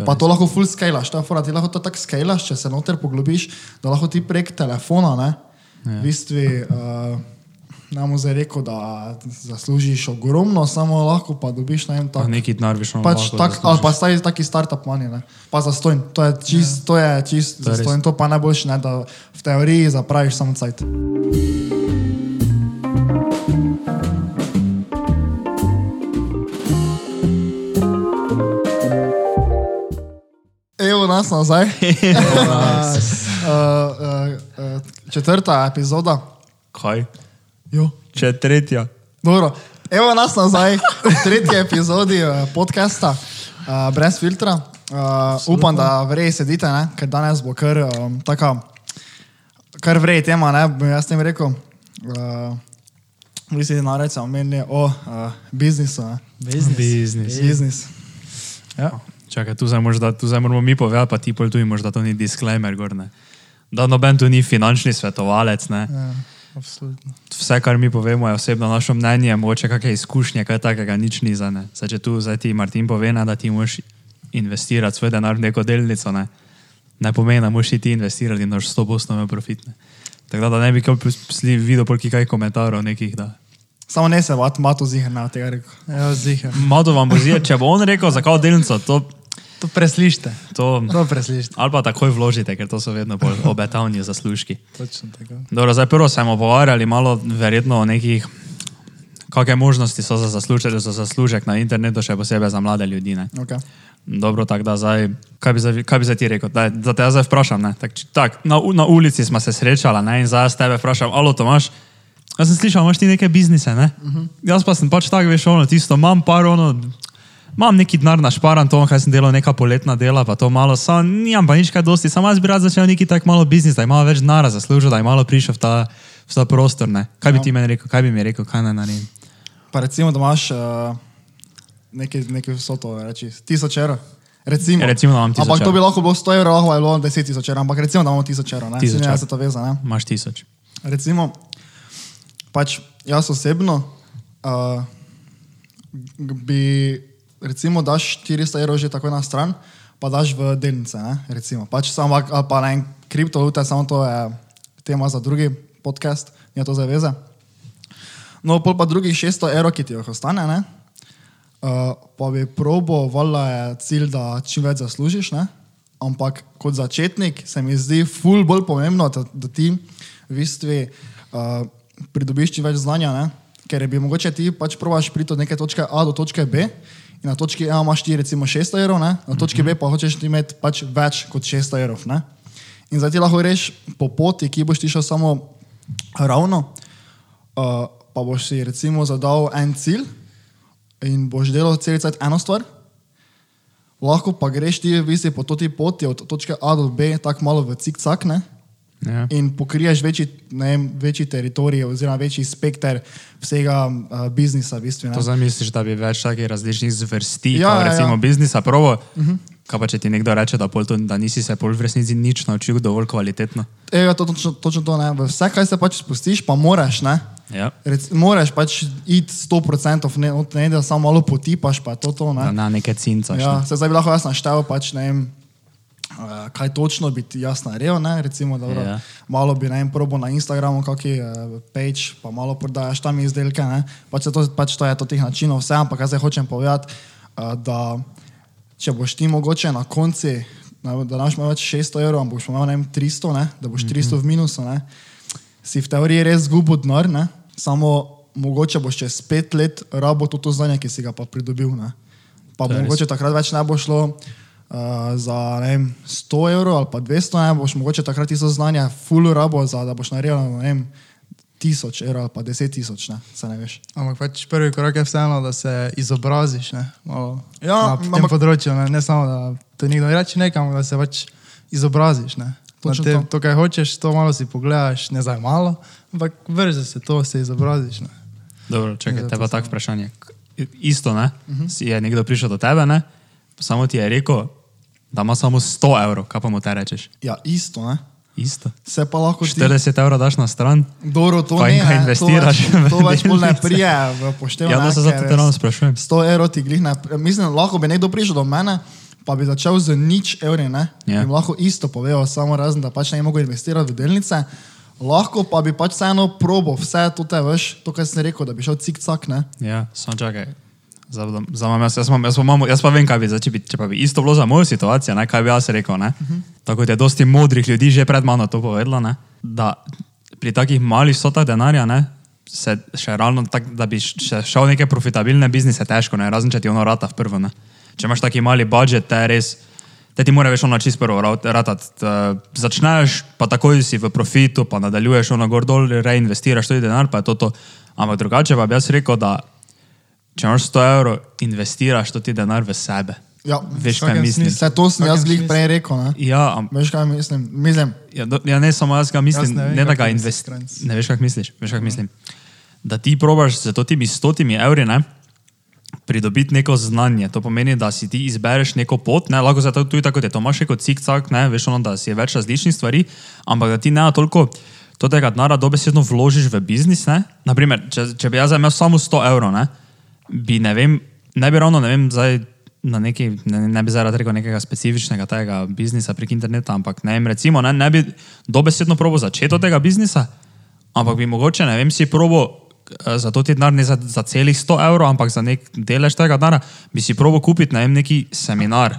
je Pa to lahko full scalaš, ta fora, ti lahko to tako scalaš, če se noter poglobiš, da lahko ti prek telefona, ne, Ja. v bistvu, uh, nam zdaj rekel, da zaslužiš ogromno, samo lahko pa dobiš, vem, Pa tako. neki denar bi šlo. Pač tak, ali pa staj taki startup money, ne. pa za stojn, to je čist, to je čist To je stojn, to pa najboljše, ne, da v teoriji zapraviš samo cajt. Nas nazaj. Uh, uh, četrta epizoda. Kaj? Jo. Če tretja. Dobro, evo nas nazaj v tretji epizodi uh, podcasta uh, brez filtra. Uh, upam, da vrej sedite, ne? ker danes bo kar um, taka, kar vrej tema, ne bi jaz tem rekel. Uh, Vi si narecamo meni o uh, biznisu. ne. Biznis. Biznis. Biznis. Ja. Čakaj, tu zdaj, možda, tu zdaj moramo mi povedati, pa ti pol tu in možda to ni disclaimer, gor, ne. Da noben tu ni finančni svetovalec, ne. Ja, absolutno. Vse, kar mi povemo, je osebno naše mnenje, mogoče kakšne izkušnje, kaj takega, nič ni za ne. Zdaj, če tu zdaj ti Martin pove, ne, da ti moraš investirati svoj denar v neko delnico, ne, ne pomeni, da moraš ti investirati in daš 100% imel profit. Ne. Tako da, da ne bi videl polki kaj komentarjev nekih, da. Samo ne se vat, mato zihar na tega rekel. Ja, ziher. Malo vam bo zje, če bo on rekel, za kao delnico, to, To preslište. to To preslište. ali pa takoj vložite, ker to so vedno bolj obetavni zaslužki. Točno tako. Dobro, zdaj prvo smo pogovarjali malo verjetno o nekih, kakšne možnosti so za zaslužek, za zaslužek na internetu, še posebej za mlade ljudi. Ne? Okay. Dobro, tako da zdaj, kaj bi, zdaj, kaj bi zdaj ti rekel? Da, da te jaz zdaj vprašam. ne. Tak, tak, na, na ulici smo se srečali ne? in zdaj jaz tebe vprašam, alo Tomaš, jaz sem slišal, imaš ti neke biznise, ne? Uh -huh. Jaz pa sem pač tako, veš, ono, tisto, imam par ono. Imam neki denar našparan, to, kaj sem delal, neka poletna dela, pa to malo, nimam pa nič kaj dosti, samo jaz bi rad začel neki tak malo biznis, da je malo več denara zaslužil, da je malo prišel v ta, v ta prostor. Ne? Kaj bi Ja. ti meni rekel, kaj bi mi rekel, kaj naj naredim? Pa recimo, da imaš uh, nekaj, nekaj vsoto, reči, tisoč evrov. Recimo, Recimo, da imam tisoč Ampak to bi lahko bilo 100 evrov, lahko je bilo 10 tisoč evrov, ampak recimo, da imamo tisoč evrov, ne, tisoč evrov. se to veza, ne. Imaš tisoč. Recimo, pač jaz osebno uh, bi, recimo, daš 400 evrov že takoj na stran, pa daš v delnice, ne, recimo. Pač samo, ali pa na en kriptovalute, samo to je tema za drugi podcast, je to zaveza. No, pol pa drugih 600 evrov, ki ti jih ostane, ne, uh, pa bi probo, valjda je cilj, da čim več zaslužiš, ne, ampak kot začetnik se mi zdi ful bolj pomembno, da, da ti v bistvu uh, pridobiš čim več znanja, ne, ker bi mogoče ti pač probaš priti od neke točke A do točke B. In na točki A imaš ti recimo 600 evrov, ne? na točki B pa hočeš ti imeti pač več kot 600 evrov. ne. In zdaj ti lahko greš po poti, ki boš ti šel samo ravno, uh, pa boš si recimo zadal en cilj in boš delal cel cel eno stvar. Lahko pa greš ti v bistvu po toti poti od točke A do B tako malo v cik-cak? Ja. in pokriješ večji, ne vem, večji teritorij oziroma večji spekter vsega uh, biznisa. V bistvu, ne. To zdaj misliš, da bi več takih različnih zvrsti, Ja, ja, ja, recimo ja. biznisa probo? Uh -huh. Kaj pa če ti nekdo reče, da, to, da nisi se pol v resnici nič naučil dovolj kvalitetno? Evo, to, točno, točno to ne. Vse, kaj se pač spustiš, pa moraš, ne. Ja. Rec, moraš pač iti 100%, ne, ne da samo malo potipaš, pa to to. Ne. Da na neke cincaš. Ja, Ja. se zdaj bi lahko jaz naštel, pač, ne vem, kaj točno bi jaz naredil. Ne? Recimo, dobro, Ja. malo bi ne vem, probo na Instagramu, kakšen uh, page, pa malo prodajaš tam izdelke. ne. Pač, to, pač to je to teh načinov, vse, ampak jaz zdaj hočem povedati, uh, da če boš ti mogoče na konci, ne, da imaš malo več 600 evrov, ampak boš imel ne vem, 300, ne? da boš 300 v minusu, ne? si v teoriji res zgubil denar, ne? samo mogoče boš čez pet let rabo to, to znanje, ki si ga pa pridobil. Ne? Pa To je res. mogoče takrat več ne bo šlo uh, za ne vem, 100 evrov ali pa 200, ne boš mogoče takrat tisto znanje full rabo, za, da boš naredil ne vem, 1000 evrov ali pa 10 tisoč, ne, se ne veš. Ampak pač prvi korak je vseeno, da se izobraziš ne, malo Ja, na tem ampak- področju. Ne, ne samo, da te nekdo reče nekam, da se pač izobraziš. Ne. Na Točno te, to. to, kaj hočeš, to malo si pogledaš, ne zdaj malo, ampak vrže se to, se izobraziš. Ne. Dobro, čakaj, te to pa tako vprašanje. Isto, ne? Uh -huh. Si je nekdo prišel do tebe, ne? Samo ti je rekel, da ima samo 100 evrov, kaj pa mu te rečeš? Ja, isto, ne. Isto. Se pa lahko ti... 40 evrov daš na stran. Dobro, to Pa ne, jim ga ne, investiraš To več, to v več bolj ne prije v poštev. Ja, da se zato te ravno sprašujem. 100 evrov ti glih ne. Mislim, lahko bi nekdo prišel do mene, pa bi začel z nič evri, ne? Ja. Bi mu lahko isto povedal, samo razen, da pač ne bi mogel investirati v delnice. Lahko pa bi pač vseeno probo vse to te veš, to, kar sem rekel, da bi šel cik-cak, ne? Ja, samo čakaj. Imam Jaz, jaz, imam, jaz, pa imam, jaz pa vem, kaj bi, zdaj, če, bi, če pa bi isto bilo za mojo situacijo, ne, kaj bi jaz rekel. Ne? Uh -huh. Tako kot je dosti modrih ljudi že pred mano to povedalo, ne, da pri takih malih sotah denarja ne, se še realno, tak, da bi še šel neke profitabilne biznise, težko, ne, razen če ti ono rata v prvo. Ne. Če imaš taki mali budžet, te res. Te ti mora več ono čist prvo ratati. Začneš, pa takoj si v profitu, pa nadaljuješ ono gor dol, reinvestiraš tudi denar, pa je to to. Ampak drugače pa bi jaz rekel, da če imaš 100 evrov, investiraš to ti denar v sebe. Ja, Veš, kaj mislim? smislu? Vse to sem jaz glih prej rekel, ne? Ja, am, Veš, kaj mislim? Mislim, ja, do, ja, ne samo jaz ga mislim, Jaz ne vem, ne da ga. Kranjc. Ne veš, kaj misliš. Veš, kak mislim. Da ti probaš z totimi stotimi evri ne, pridobiti neko znanje. To pomeni, da si ti izbereš neko pot, ne, lahko zato tudi tako, kot je Tomaš rekel, cik-cak, ne, veš, ono, da si je več različnih stvari, ampak da ti ne toliko tega denarja dobesedno vložiš v biznis. Ne. Naprimer, če, če bi jaz imel samo 100 evrov, ne, bi ne vem, ne bi ravno, ne vem, zdaj. Na neki, ne, ne bi zdaj rad rekel nekega specifičnega tega biznisa prek interneta, ampak ne, vem, recimo, ne, ne bi dobesedno probo začeti od tega biznisa, ampak bi mogoče, ne vem, si probo eh, za to ti denar ne za, za celih 100 evrov, ampak za nek delež tega denarja, bi si probo kupiti, ne vem, neki seminar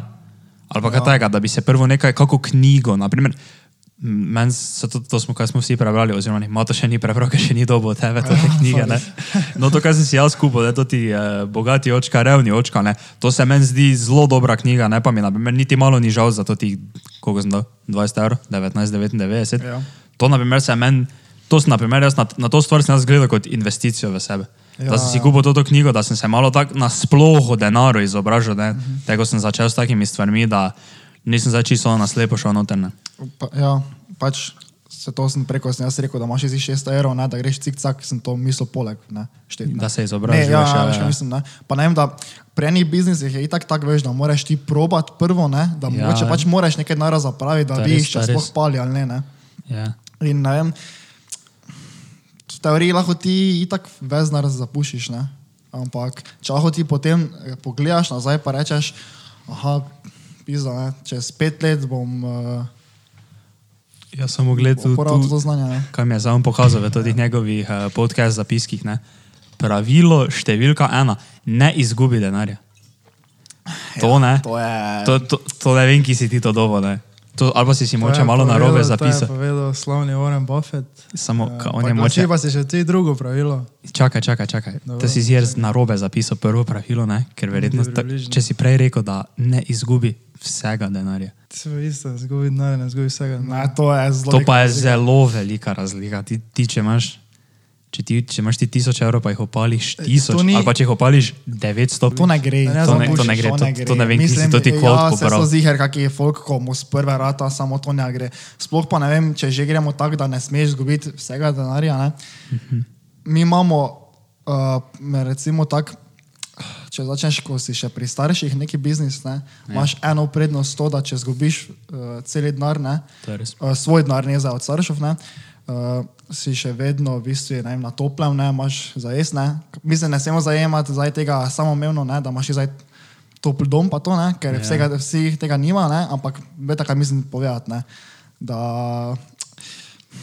ali pa kaj tega, da bi se prvo nekaj, kako knjigo, naprimer, meni se to, to smo, kaj smo vsi prebrali, oziroma Mato še ni prebral, ker še ni dobo tebe, to te knjige, ne. No, to, kar sem si jaz kupil, da to ti eh, bogati očka, revni očka, ne, to se meni zdi zelo dobra knjiga, ne pa mi, naprimer, niti malo ni žal za to ti, koliko sem dal, 20 evrov, 19,99. Ja. To, na primer, se meni, to sem, na primer, jaz na, na to stvar sem jaz gledal kot investicijo v sebe. Ja, Ja, da sem si ja. kupil to knjigo, da sem se malo tako nasploh o denaru izobražil, ne. Mhm. Tego sem začel s takimi stvarmi, da nisem zdaj čisto na slepo šel noter. Pa, ja, pač se to sem preko, sem jaz rekel, da imaš izdi 600 evrov, ne, da greš cik-cak, sem to mislil poleg, ne, štet, ne. Da se izobražuješ. ja, ja, ja, ja. mislim, ne. Pa ne vem, da pri enih biznisih je itak tako, veš, da moraš ti probat prvo, ne, da Ja. mogoče pač moraš nekaj denarja zapraviti, da to če je sploh pali ali ne, ne. Ja. In ne vem, v teoriji lahko ti itak veznar zapušiš, ne? ampak če lahko ti potem eh, pogledaš nazaj pa rečeš, aha, pizda, ne? čez pet let bom uh, Jaz sem gledal uporabil to znanje. Ne? kaj mi je samo pokazal v teh njegovih uh, podcast zapiskih. Ne. Pravilo številka ena, ne izgubi denarja. To ne. To je, To, to, to ne vem, ki si ti to dovo. To, ali pa si si moče malo na povedal- robe To je zapisal. povedal slavni Warren Buffett. Samo, ka, on je moče. pa si še ti drugo pravilo. Čakaj, čakaj, čakaj. Dobro, To si zjer na robe zapisal prvo pravilo, ne? ker verjetno, ta, če si prej rekel, da ne izgubi vsega denarja. Je isto, zgubi denar, ne zgubi vsega. ne, to je. To pa je zelo velika razlika. Ti, ti, če, imaš, če, ti, če imaš ti tisoč evrov, pa jih opališ tisoč, to ni- ali pa če jih opališ 900, To ne gre, Ne, to ne- to ne gre, to- to ne vem, ki si to ti kvot ja, se pobral. so ziger, kak je folk, ko mu z prve rata samo to ne gre. Sploh pa ne vem, če že gremo tako, da ne smeš izgubiti vsega denarja. Ne? Mi imamo, uh, recimo tako, če začneš, ko si še pri starših neki biznis, ne, imaš eno prednost to, da če izgubiš uh, cel denar, ne, To uh, svoj denar, ne za od staršev, ne, uh, si še vedno v bistvu ne vem, na toplem, ne, imaš za jesti. ne. Mislim, ne smemo zajemati zdaj tega samoumevno, ne, da imaš zdaj topl dom, pa to, ne, ker Ja. vsega, vsi tega nima, ne, ampak veste, kaj mislim povedati. Ne, da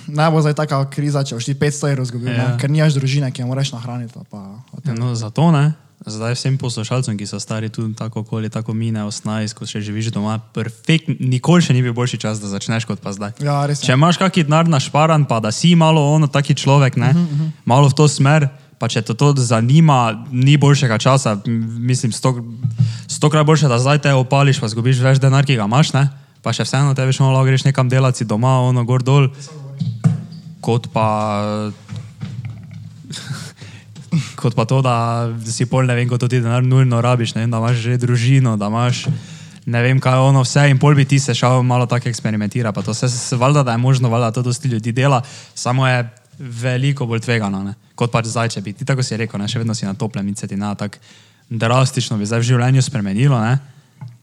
ne bo zdaj taka kriza, če boš ti 500 evrov izgubil, Ja. ja. ker nimaš družine, ki jo moraš nahraniti. Pa No, zato ne. Zdaj vsem poslušalcem, ki so stari tu tako okoli, tako mine 18, ko še živiš doma, perfekt, nikoli še ni bil boljši čas, da začneš kot pa zdaj. Ja, res. Če imaš kakšen denar našparan, pa da si malo ono taki človek, ne, uh -huh, uh -huh. malo v to smer, pa če te to zanima, ni boljšega časa, mislim, sto, stokrat boljše, da zdaj te opališ, pa zgubiš več denar, ki ga imaš, ne, pa še vseeno te veš, lahko greš nekam delati doma, ono gor dol, kot pa kot pa to, da si pol ne vem, kot ti denar nujno rabiš, vem, da imaš že družino, da imaš ne vem, kaj je ono vse in pol bi ti se šel malo tako eksperimentira. Pa to se, valjda, da je možno, valjda to dosti ljudi dela, samo je veliko bolj tvegano, ne? kot pač zdaj, če bi ti tako si rekel, ne? še vedno si na toplem in se ti na tako drastično bi zdaj v življenju spremenilo, ne?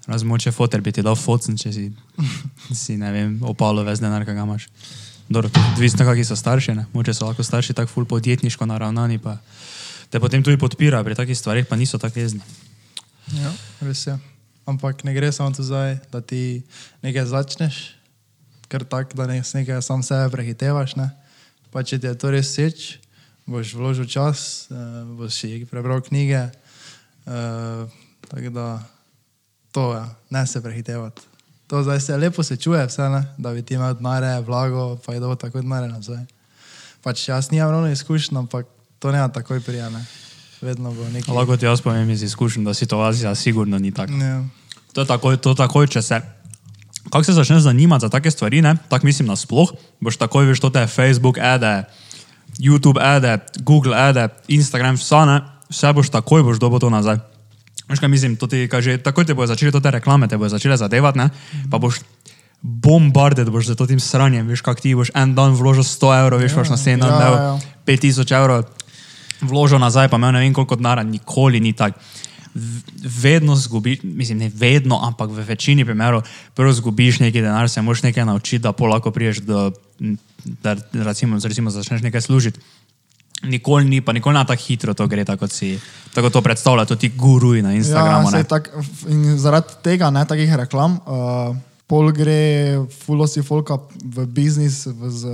Razmoče foter bi ti dal focen, če si, si ne vem, opalo ves denar, ki ga imaš. Dobro, tudi odvisno, kakšni so starši. Ne? Moče so lahko starši tako ful podjetniško naravnani, pa te potem tudi podpirajo pri takih stvarih, pa niso tako jezni. Ja, res je. ampak ne gre samo tu zdaj, da ti nekaj začneš, ker tako, da ne nekaj sam sebe prehitevaš. Ne? Pa če ti je to res seč, boš vložil čas, uh, boš si prebral knjige. Uh, tako da to je, ne se prehitevati. To zdaj se lepo se čuje, vse, ne? da bi ti imel denare, vlago, pa je dobro tako denare nazaj. Pač jaz nimam ravno izkušenj, ampak to ne takoj prijane. Vedno bo nekaj. Lahko ti jaz povem iz izkušenj, da situacija sigurno ni taka. Ja. To je takoj, to takoj, če se. Kako se začneš zanimati za take stvari, ne? tako mislim nasploh, boš takoj veš, to je Facebook, ede, YouTube, ede, Google, ede, Instagram, vse, ne? vse boš takoj, boš dobo to nazaj. Veš kaj mislim, to ti kaže, takoj te bojo začele to te reklame, te bojo začele zadevati, ne? pa boš bombardet boš za to tim sranjem, veš, kak ti boš en dan vložil 100 evrov, veš, boš naslednji dan ja, dal ja. 5000 evrov, vložil nazaj, pa imel ne vem koliko denarja, nikoli ni tako. Vedno zgubiš, mislim, ne vedno, ampak v večini primerov, prvo zgubiš neki denar, se moraš nekaj naučiti, da pol lahko priješ do, da recimo, recimo začneš nekaj služiti. Nikoli ni, pa nikoli na tako hitro to gre, tako si tako to predstavlja, to ti guruji na Instagramu. Ja, tak, in zaradi tega, ne, takih reklam, uh, pol gre fulosi folka v biznis v, z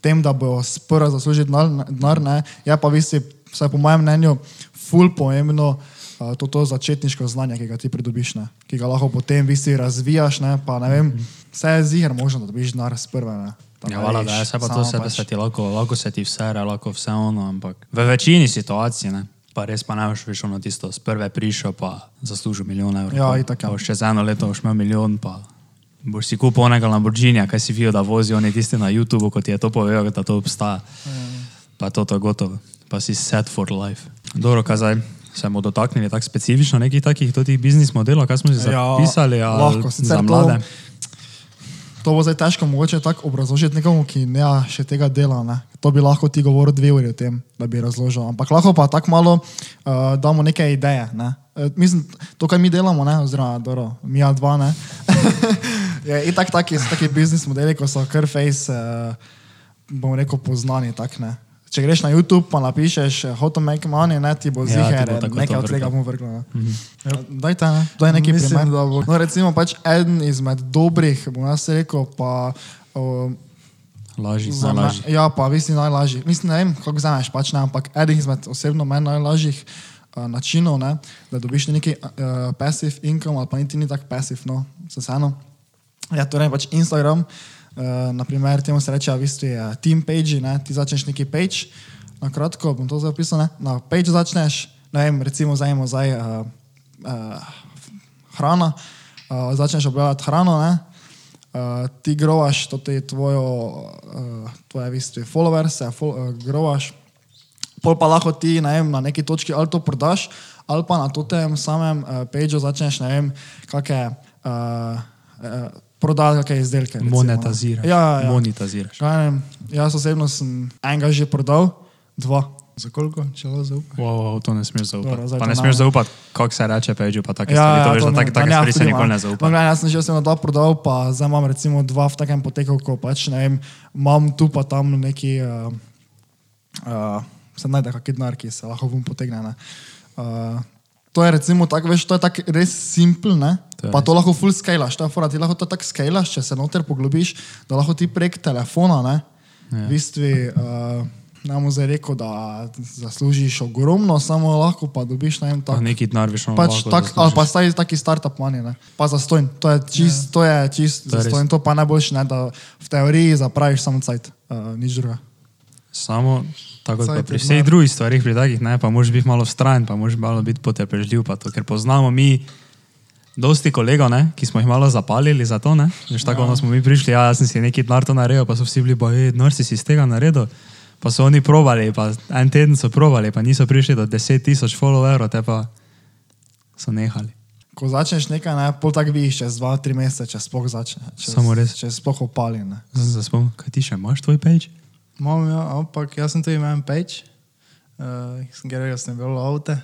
tem, da bo sprva zaslužiti denar, denar, ne. Je pa v bistvu, vsaj po mojem mnenju, ful pomembno uh, to, to začetniško znanje, ki ga ti pridobiš, ne, ki ga lahko potem v bistvu razvijaš, ne, pa ne vem, vse je ziger možno, da dobiš denar sprva, ne. Da Ja, veš, da je se pa to samo sebe pač- se ti lahko, lahko se ti vse lahko vse ono, ampak v večini situacij, ne, pa res pa ne boš več ono tisto, z prve prišel pa zaslužil milijon evrov. Ja, itak, ja. boš čez eno leto boš imel milijon, pa boš si kupil onega Lamborghinija, kaj si videl, da vozi oni tisti na YouTubu, kot je to povedal, da to obstaja. Pa je to to gotovo, pa si set for life. Dobro, kaj zdaj? Se bomo dotaknili tako specifično nekih takih biznis modelov, kaj smo si Ja, zapisali, ali lahko, za to- mlade. To bo zdaj težko mogoče tako obrazložiti nekomu, ki ne še tega dela. Ne. To bi lahko ti govoril dve uri o tem, da bi razložil. Ampak lahko pa tako malo uh, damo neke ideje. Ne. Uh, mislim, to, kar mi delamo, ne, oziroma dobro, mi dva, ne, je itak taki, taki biznis modeli, ko so kar face, uh, bomo rekel, poznani. Tak, ne. Če greš na YouTube, pa napišeš eh, how to make money, ne, ti bo Ja, takoj nekaj od tega vrglo. bomo vrgli. ne. Dajte, ne, daj neki Mislim, primer. bo- No, recimo, pač eden izmed dobrih, bom jaz rekel, pa uh, Lažji, najlažji. ja, pa mislim najlažji. Mislim, ne vem, kako vzameš, pač ne, ampak eden izmed osebno meni najlažjih uh, načinov, ne, da dobiš neki uh, passive income, ali pa niti ni tako passive, no, se vseeno. Ja, torej pač Instagram, uh, naprimer, temu se reče, v bistvu je team page, ne, ti začneš neki page, na kratko bom to zapisal, ne, na page začneš, ne vem, recimo zajemo zdaj uh, uh, hrana, uh, začneš objavljati hrano, ne, uh, ti grovaš, to je tvojo, uh, tvoje v bistvu followers, fol, uh, grovaš, pol pa lahko ti ne vem, na neki točki ali to prodaš, ali pa na tem samem uh, pageu začneš, ne vem, kakšne uh, uh, prodajati kakšne izdelke. recimo, ne. Monetiziraš. Ja, ja. Monetiziraš. Kaj ne vem, jaz osebno sem enega že prodal, dva. Za koliko, če lahko zaupaš? Wow, wow, to ne smeš zaupati. Dobro, pa ne smeš zaupati, kako se reče, peđu, pa take stvari. to veš, da take, take ne, stvari se nikoli ne zaupa. No, jaz sem že osebno dva prodal, pa zdaj imam recimo dva v takem poteku, ko pač ne vem, imam tu pa tam neki, uh, uh, se najde kakšen denar, ki se lahko vum potegne. ne. Uh, to je recimo tako, veš, to je tako res simpel, ne? To je Pa res. to lahko full scalaš, je fora, ti lahko to tako scalaš, če se noter poglobiš, da lahko ti prek telefona, ne? Ja. V bistvu, uh, bom zdaj rekel, da zaslužiš ogromno, samo lahko pa dobiš, vem, Pa tako. neki denar veš, ono Pač tak, ali pa staj taki startup money, ne? pa za stojn. To je čist, to je čist To je za stojn, to pa najboljše, ne, da v teoriji zapraviš samo cajt, uh, nič drugega. Samo tako Saj pri vseh drugih stvarih, pri takih, ne, pa moraš biti malo vztrajen, pa moraš malo biti potrpežljiv, pa to, ker poznamo mi dosti kolegov, ne, ki smo jih malo zapalili za to, ne. Veš, tako ja. smo mi prišli, ja, jaz sem si neki denar to naredil, pa so vsi bili, je, denar si si iz tega naredil. Pa so oni probali, pa en teden so probali, pa niso prišli do 10 tisoč followerov, te pa so nehali. Ko začneš nekaj, ne, pol tak vidiš čez dva, tri mesece, če sploh začne. Če, Samo res. Če sploh opali. Ne. Spomnim, kaj ti še imaš tvoj page? Imam, ja, ampak jaz sem tudi imel en page, uh, ker sem bil avte,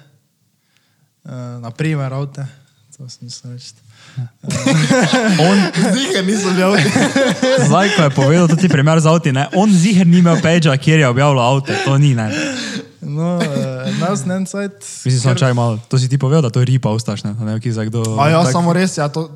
uh, naprimer avte, to sem se reči. On, Zihe nisem bil. zdaj, ko je povedal tudi primer z avti, ne, on ziher ni imel page, kjer je objavljal avto, to ni, ne. No, uh, Imel sem en sajt. Mislim, samo čaj malo. To si ti povedal, da to ripa ostaš, ne? Da ne vem, ki za kdo. A ja, tak- samo res, ja, to,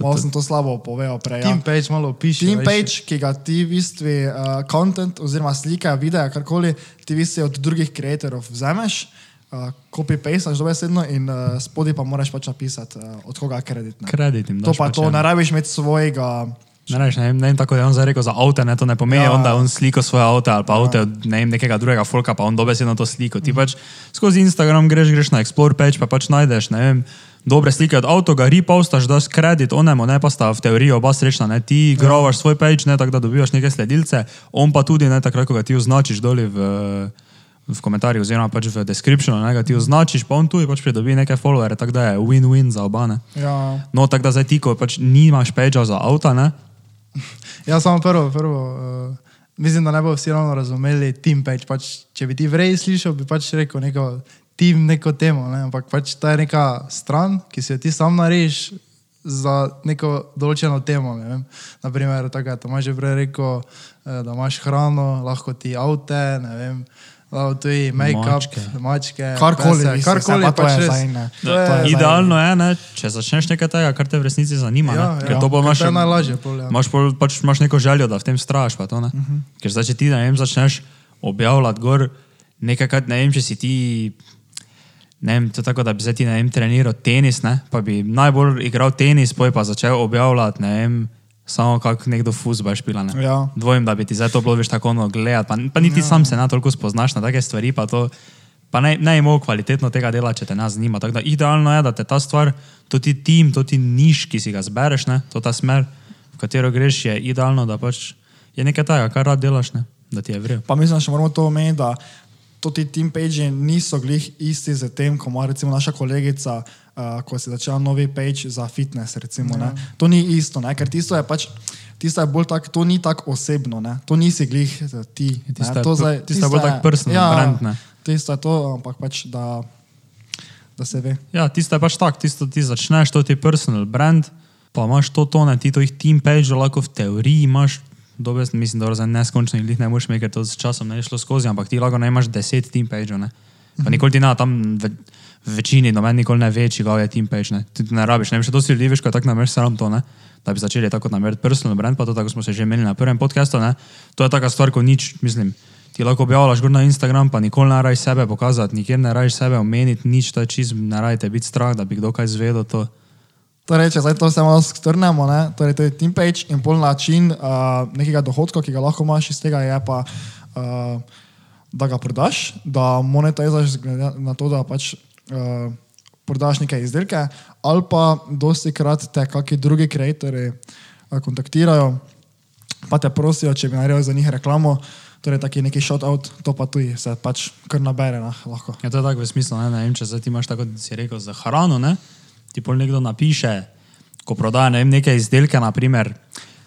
malo sem to slabo povedal prej. Ja. Team page malo piše. Team page, ki ga ti v bistvu uh, content oziroma slika, video, karkoli, ti v bistvu od drugih creatorjev vzameš, uh, copy-pastaš dobesedno in uh, spodaj pa moraš pač napisati, uh, od koga je kredit. ne. Kredit jim To pa pač, to, ja. ne rabiš imeti svojega. Ne, reš, ne, vem- ne vem, tako je on zdaj rekel za avto, ne, to ne pomeni, Ja. ja. on, da on sliko svoje avto ali pa ja. avto ne vem, nekega drugega folka, pa on dobesedno to sliko. Ti pač skozi Instagram greš, greš na Explore page, pa pač najdeš, ne vem, dobre slike od avto, ga repostaš, daš kredit onemu, ne pa sta v teoriji oba srečna, ne, ti grovaš svoj page, ne, tako da dobivaš neke sledilce, on pa tudi, ne, takrat, ko ga ti označiš doli v, v komentarjih oziroma pač v descriptionu, ne, ga ti označiš, pa on tudi pač pridobi neke followere, tako da je win-win za oba, ne. Ja, No, tako da zdaj ti, ko pač nimaš page za avto, ne, Ja, samo prvo, prvo. Uh, mislim, da ne bo vsi ravno razumeli team page. Pač, če bi ti vrej slišal, bi pač rekel neko team, neko temo. Ne? Ampak pač to je neka stran, ki si jo ti sam narediš za neko določeno temo. Ne. Naprimer, tako je Tomaž že prej rekel, eh, da imaš hrano, lahko ti avte, ne vem. Lahko tudi make-up, Mačke. mačke, Karkoli, pese, mislim, karkoli pa to je zdaj, ne. Je, je Idealno je, ne, če začneš nekaj tega, kar te v resnici zanima. Ja, ne, ker ja, to ker imaš, to je najlažje pol, ja. imaš, pol, pač imaš neko željo, da v tem straš. Pa to, uh Mhm. -huh. Ker zdaj, če ti ne vem, začneš objavljati gor nekaj, kar ne vem, če si ti. Ne vem, to je tako, da bi zdaj ti ne vem, treniral tenis, ne, pa bi najbolj igral tenis, poj pa začel objavljati, ne vem, samo kako nekdo fuzbol špila. Ne. Ja. Dvojim, da bi ti zdaj to bilo več tako ono gledati, pa, pa niti ja. sam se na toliko spoznaš na take stvari, pa to. Pa ne, ne imel kvalitetno tega dela, če te nas zanima. Tako da idealno je, da te ta stvar, to ti tim, to ti niš, ki si ga zbereš, ne, to ta smer, v katero greš, je idealno, da pač je nekaj tega, kar rad delaš, ne, da ti je vrel. Pa mislim, da še moramo to omeniti, da to ti team page niso glih isti z tem, ko ima recimo naša kolegica, uh, ko si začela novi page za fitness. Recimo, ja. To ni isto, ne? ker tisto je pač. Tisto je bolj tako, to ni tako osebno, ne? to nisi glih eh, ti. je To zdaj- tisto je bolj tak personal brand, ne. Tisto je to, ampak pač da, da se ve. Ja, tisto je pač tako, tisto ti začneš, to ti je personal brand, pa imaš to tone, ti to jih team page, lahko v teoriji imaš, dobro, mislim, da za neskončno jih ne moreš imeti, ker to s časom ne je šlo skozi, ampak ti lahko imaš deset team page, ne. Pa nikoli ti ne, tam v, v večini, no meni nikoli ne ve, čigav je team page, ne. Ti ne rabiš, ne vem, še dosti ljudi veš, ko je tako nameriš sam to, ne. Da bi začeli tako nameriti personal brand, pa to tako smo se že imeli na prvem podkastu. To je taka stvar, ko nič, mislim, ti lahko objavljaš gor na Instagram, pa nikoli ne rajiš sebe pokazati, nikjer ne rajiš sebe omeniti, nič, to je čist, ne rajte biti strah, da bi kdo kaj zvedel to. Torej, če zdaj to vse malo strnemo, ne? torej to je team page in pol način uh, nekega dohodka, ki ga lahko imaš iz tega, je pa, uh, da ga prodaš, da monetiziraš na to, da pač uh, prodaš neke izdelke, ali pa dosti krat te kakšni drugi ustvarjalci uh, kontaktirajo, pa te prosijo, če bi naredil za njih reklamo. Torej, taki neki shout-out, to pa tudi se pač kar nabere, nah, lahko. Ja, to je tako v smislu, ne, ne vem, če zdaj ti imaš tako, da si rekel, za hrano, ne, ti pol nekdo napiše, ko prodaja ne vem, neke izdelke, naprimer.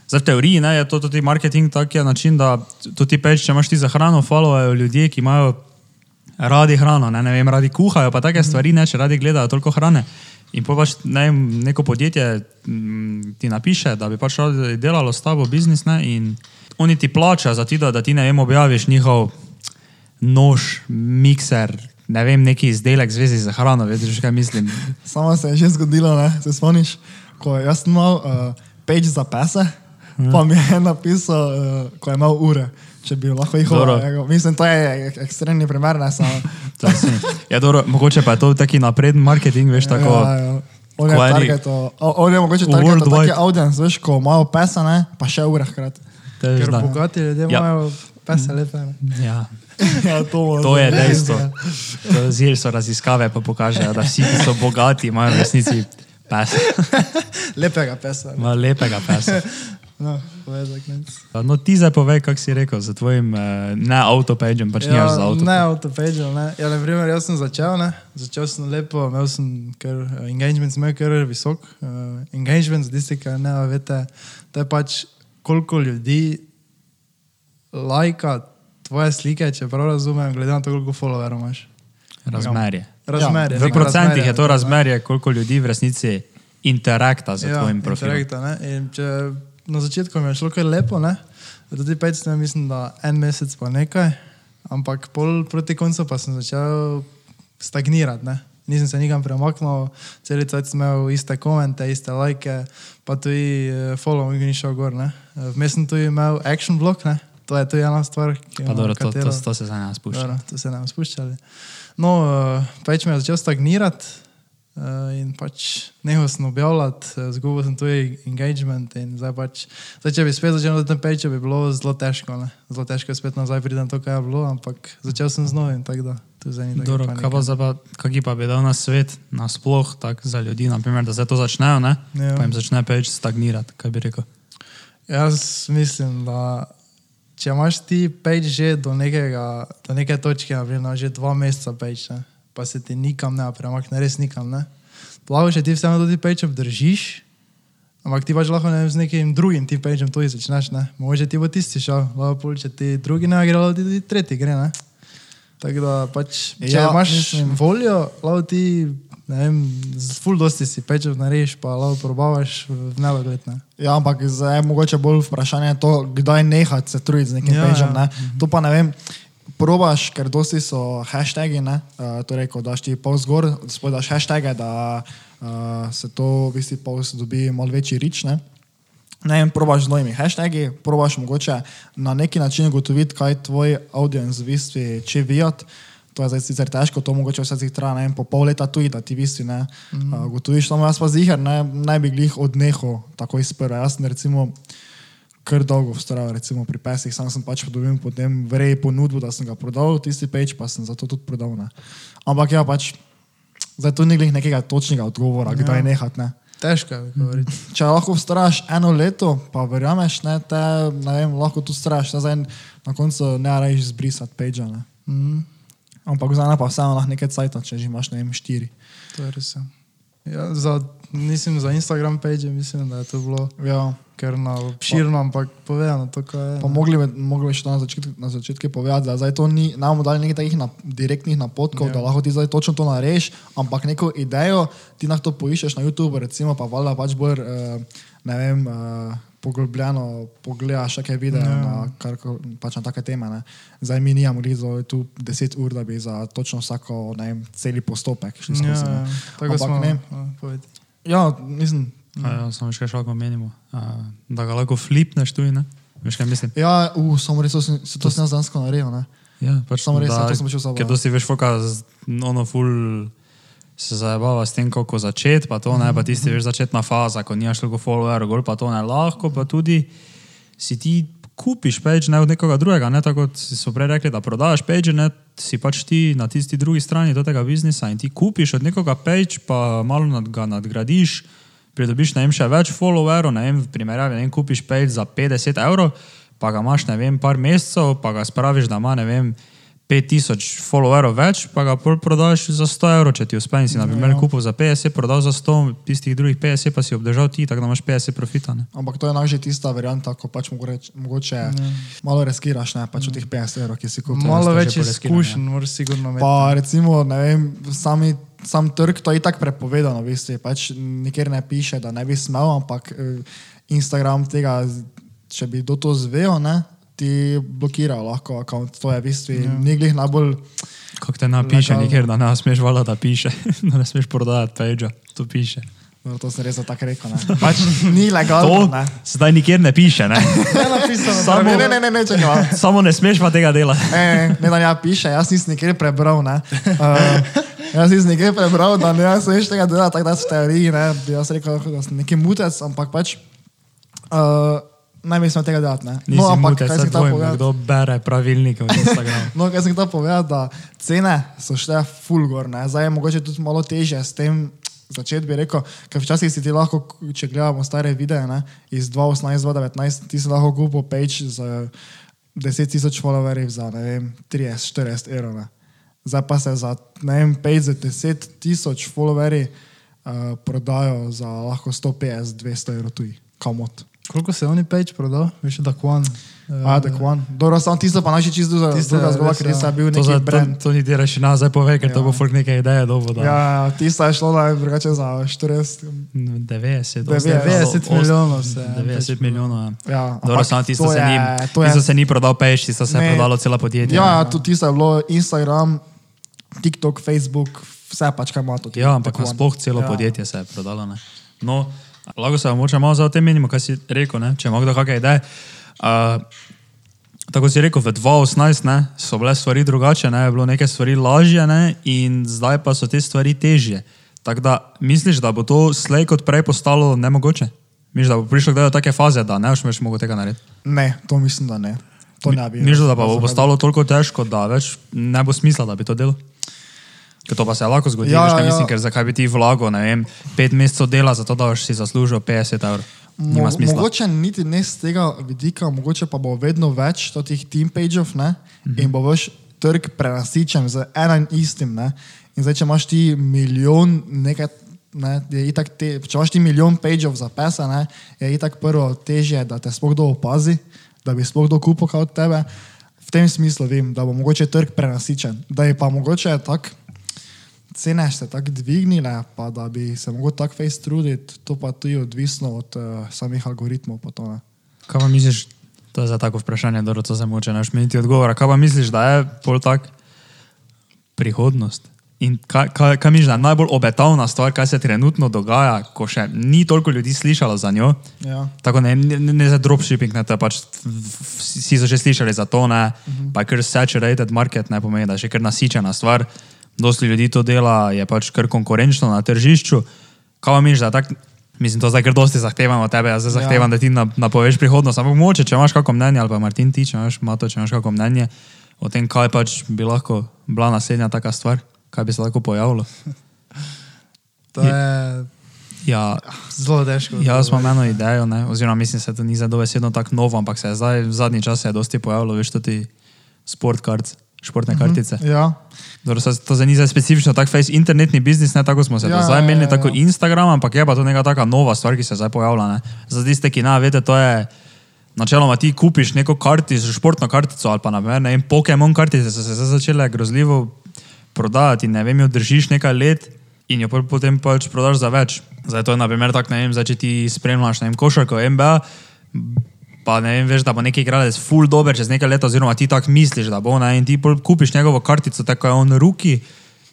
Zdaj v teoriji ne, je to tudi marketing tak je način, da to ti peš, če imaš ti za hrano, followajo ljudje, ki imajo radi hrano, ne, ne vem, radi kuhajo, pa take stvari, ne, če radi gledajo toliko hrane. In pa pač ne, neko podjetje m, ti napiše, da bi pač delalo s tabo biznis, ne, in oni ti plačajo za ti, da, da ti ne vem, objaviš njihov nož, mikser, ne vem, neki izdelek v zvezi z hrano, veš, kaj mislim. Samo se je že zgodilo, ne? se spomniš, ko jaz sem imel uh, page za pese, pa mi je napisal, uh, ko je imel ure, če bi lahko jih hodil. Mislim, to je ek- ekstremni primer, ne samo. Je Ja, dobro, mogoče pa je to taki napreden marketing, veš, tako. Ja, ja. On je targeto, on je mogoče targeto taki audience, veš, ko imajo pese, ne? pa še ure hkrati. je Ker bogati ljudje Ja. imajo pese lepe. ne. Ja. ja, to, To je dejstvo. Zdaj so raziskave, pa pokažejo, da vsi, ki so bogati, imajo v resnici pes. Lepega pesa. Imajo lepega pesa. No, ne. No, ti zdaj povej, kako si rekel, za tvojim eh, ne autopagem, pač ja, nimaš za avto. Ne, autopage, ne. Ja, na primer, jaz sem začel, ne. Začel sem lepo, imel sem kar, uh, engagement, sem imel kar visok. Uh, engagement, za tiste, ki ne veste, to je pač koliko ljudi lajka tvoje slike, če prav razumem, glede na to, koliko followerov imaš. Razmerje. Razmerje. V neko procentih je to ne. razmerje, koliko ljudi v resnici interakta z Ja, tvojim profilom. ne. Če na začetku mi je šlo kar lepo, ne. Tudi pet sem, mislim, da en mesec pa nekaj. Ampak pol proti koncu pa sem začel stagnirati. Ne? Nisem se nikam premaknil, cel cel sem imel iste komente, iste lajke, pa tudi uh, following ni šel gor. ne. Eh, Vmes sem tudi imel action blok, ne? To je tudi ena stvar, ki Pa jo dobro, to, to, to se zdaj ne spušča. Dobro, to se ne bomo spuščali. No, uh, pač me je začel stagnirati uh, in pač nehal sem objavljati, uh, zgubil sem tudi engagement in zdaj pač, zdaj če bi spet začel na tem peču, bi bilo zelo težko, ne? zelo težko je spet nazaj na to, kaj je bilo, ampak začel sem z novim, tako da. Dobro, kaj pa pa, kaki pa bi dal na svet, nasploh, tako za ljudi, naprimer, da zdaj to začnejo, ne? Ja. Pa jim začne peč stagnirati, kaj bi rekel. Jaz mislim, da če imaš ti peč že do, nekega, do neke točke, naprimer, že dva meseca peč, ne, pa se ti nikam ne premakne, res nikam ne. Plavo, če ti vseeno tudi peč obdržiš, ampak ti pač lahko ne, z nekim drugim ti pečem to začneš, ne. Mogoče ti bo tisti šel, lahko pol, če ti drugi ne gre, lahko ti tudi tretji gre, ne. Tako da pač, če ja, Ja, imaš mislim- voljo, lahko ti, vem, z full dosti si pečev narediš, pa lahko probavaš v nedogled, ne. Ja, ampak zdaj je mogoče bolj vprašanje to, kdaj nehati se truditi z nekim Ja, ja, pečem. ja. Ja. To pa ne vem. Probaš, ker dosti so hashtagi, ne? Uh, torej, ko daš ti post gor, spoj daš hashtage, da uh, se to v bistvu post dobi malo večji rič. Ne? Ne vem, probaš z novimi hashtagi, probaš mogoče na neki način ugotoviti, kaj tvoj audience v bistvu če vijat. To je zdaj sicer težko, to mogoče vse traja ne vem, po pol leta tudi, da ti v bistvu ne mm. uh, ugotoviš. Samo jaz pa ziger, ne, ne bi glih odnehal takoj sprva. Jaz sem recimo kar dolgo vztrajal, recimo pri pesih, sam sem pač dobil potem vrej ponudbo, da sem ga prodal, tisti peč pa sem zato tudi prodal. Ne. Ampak ja, pač, zdaj tu ni glih nekega točnega odgovora, ja. kdaj nehati. Ne. Težko je govoriti. Če lahko vztrajaš eno leto, pa verjameš, ne, te, ne vem, lahko tudi vztrajaš, zdaj na koncu ne rečeš zbrisati peča. Mm. Ampak zdaj pa vseeno lahko nekaj cajt, če že imaš ne vem štiri. To je res. ja. Ja, za, mislim, za Instagram page mislim, da je to bilo Ja. kar na obširno, ampak povedano to, kaj je. Pa mogli bi, mogli bi še to na začetku, na začetku povedati, da zdaj to ni, nam dali nekaj takih na, direktnih napotkov, Ja. da lahko ti zdaj točno to narediš, ampak neko idejo ti lahko to poiščeš na YouTube, recimo pa valjda pač bolj, uh, ne vem, uh, poglobljeno pogledaš še kaj videa ja. na, kar, pač na take teme. Ne. Zdaj mi nijamo rizo tu 10 ur, da bi za točno vsako, ne vem, celi postopek šli Ja, skozi. ja, ne. tako Ampak smo. ne. ja, povedi. Ja, mislim, A Ja, samo še šalko menimo, a, da ga lahko flipneš tu, ne? Veš kaj mislim? ja, uh, samo res, to se to sem jaz danes naredil, ne. Ja, pač Samo res, da- ja, to sem počel sabo, Ker ja. dosti veš, foka, ono ful se zabava s tem, kako začeti, pa to ne, pa tisti veš začetna faza, ko nimaš toliko followerov, gor pa to ne lahko, pa tudi si ti kupiš page ne od nekoga drugega, ne tako kot so prej rekli, da prodajaš page, ne si pač ti na tisti drugi strani tega biznisa in ti kupiš od nekoga page, pa malo nad, ga nadgradiš, pridobiš ne vem, še več followerov, ne vem, v primerjavi, ne vem, kupiš page za 50 evrov, pa ga imaš, ne vem, par mesecev, pa ga spraviš, da ima, ne vem, 5000 followerov več, pa ga pol prodaš za 100 evrov, če ti uspe in si, na primer, Ja. kupil za 50, prodal za 100, tistih drugih 50 pa si obdržal ti, tako da imaš 50 profita. Ne? Ampak to je enak že tista varianta, ko pač mogoče, mogoče malo riskiraš, ne, pač od teh 50 evrov, ki si kupil. Malo več izkušenj, moraš sigurno imeti. Pa recimo, ne vem, sami, sam trg, to je itak prepovedano, veste, pač nikjer ne piše, da ne bi smel, ampak eh, Instagram tega, če bi do to zvejo, ne, ti blokira lahko račun, to je v bistvu ja. niglih najbolj, Kako te napiše, Legalno. nikjer, da ne smeš vala, da piše, da ne smeš prodajati page, to piše. no, to sem res tako rekel, ne. pač ni To legalno, ne. sedaj nikjer ne piše, ne? Je napisano, Samo- Ne, ne, ne, ne, ne, čakaj. Samo ne smeš pa tega dela. Ne, ne, da ja piše, jaz nisem nikjer prebral. Ne. Uh, jaz nisem nikjer prebral, da ne veš tega dela, tako da so teoriji, ne, jaz rekel, da sem neki mutec, ampak pač uh, naj bi smel tega delati. Ne. No, ampak mutec, kaj saj sem ta dvojim, povedal? Kdo bere pravilnike v Instagramu. No, kaj sem ta povedal, da cene so šle fulgor, ne. zdaj je mogoče tudi malo teže s tem. Začeti bi rekel, ker včasih si ti lahko, če gledamo stare videe ne, iz 2018-2019, ti si lahko kupil page z 10 tisoč followerjev za ne vem, 30-40 evrov. ne. Zdaj pa se za vem, page za 10 tisoč followerjev uh, prodajo za lahko 150-200 evrov tuji, kamot. Koliko se je oni page prodal? Veš, da kwan. A, da kwan. Dobro, samo tisto pa naši čisto za Tisto druga je zgodba, res, ker ja. je bil To, neki za, to, brand. to ni ti reči nazaj pove, ker ja. to Ja. bo folk neke ideje dobo. Da. Ja, tisto je šlo na drugače za 40. 90, 90 milijonov se je 90 milijonov. Ja. Ja, Dobro, samo tisto to se, je- ni, to je- tisto se ni prodal peš, tisto se je Ne. prodalo cela podjetja. Ja, ja, tudi tisto je bilo Instagram, TikTok, Facebook, vse pač kaj ima to. Ja, ampak nasploh celo Ja. ja. podjetje se je prodalo. Ne. No, lahko se vam malo za tem menimo, kaj si rekel, ne? če ima kdo kakšne ideje. Uh, tako si rekel, v 2018 ne, so bile stvari drugače, ne, je bilo neke stvari lažje ne, in zdaj pa so te stvari težje. Tako da misliš, da bo to slej kot prej postalo nemogoče? Misliš, da bo prišlo do take faze, da ne boš več mogel tega narediti? Ne, to mislim, da ne. To ne bi. Misliš, da pa bo postalo toliko težko, da več ne bo smisla, da bi to delal? Ker to pa se lahko zgodi, Ja, ja, ja. ja. mislim, ker zakaj bi ti vlagal, ne vem, pet mesecev dela za to, da boš si zaslužil 50 evrov. Nima Mo smisla. mogoče niti ne z tega vidika, mogoče pa bo vedno več teh team pageov mm Mhm. -hmm. in bo vaš trg prenasičen z enim istim. Ne? In zdaj, če imaš ti milijon nekaj. Ne, je itak te, če imaš ti milijon pageov za pesa, ne, je itak prvo težje, da te sploh kdo opazi, da bi sploh kdo kupil kot tebe. V tem smislu vem, da bo mogoče trg prenasičen. Da je pa mogoče tako cene se tako dvignile, pa da bi se mogel tako face truditi, to pa tudi odvisno od uh, samih algoritmov. To. Kaj pa misliš, to je za tako vprašanje, da to se moče naš meniti odgovora. Kaj pa misliš, da je pol tak prihodnost? In kaj, kaj, kaj misliš, da je najbolj obetavna stvar, kaj se trenutno dogaja, ko še ni toliko ljudi slišalo za njo? ja. Tako ne, ne, ne za dropshipping, ne, pač, vsi so že slišali za to, ne, uh -huh. pa kar saturated market, ne pomeni, da je še kar nasičena stvar. Dosti ljudi to dela, je pač kar konkurenčno na tržišču. Kaj vam misliš, da tak, mislim, to zdaj kar dosti zahtevam od tebe, jaz zdaj zahtevam, ja. da ti na- napoveš prihodnost, ampak moče, če imaš kako mnenje, ali pa Martin ti, če imaš, Mato, če imaš kako mnenje o tem, kaj pač bi lahko bila naslednja taka stvar, kaj bi se lahko pojavilo. To je Ja, zelo težko. Jaz imam eno idejo, ne? oziroma mislim, da to ni za dovesedno tako novo, ampak se je zdaj v zadnji čas se je dosti pojavilo, veš, tudi sportkarc, športne kartice. Ja. Dobro, to zdaj ni zdaj specifično tak face internetni biznis, ne tako smo se Ja, ja, zdaj imeli, ja, tako ja. Instagram, ampak je pa to neka taka nova stvar, ki se zdaj pojavlja. Ne? Za tiste, ki ne veste, to je. Načeloma ti kupiš neko kartico, športno kartico ali pa naprimer, ne vem, Pokémon kartice so se začele grozljivo prodajati, ne vem, jo držiš nekaj let in jo potem pač prodaš za več. Zdaj to je naprimer tako, ne vem, zdaj če ti spremljaš, ne vem, košarko NBA, pa ne vem, veš, da bo neki igralec full dober čez nekaj let, oziroma ti tako misliš, da bo, ne, in ti kupiš njegovo kartico, tako je on ruki.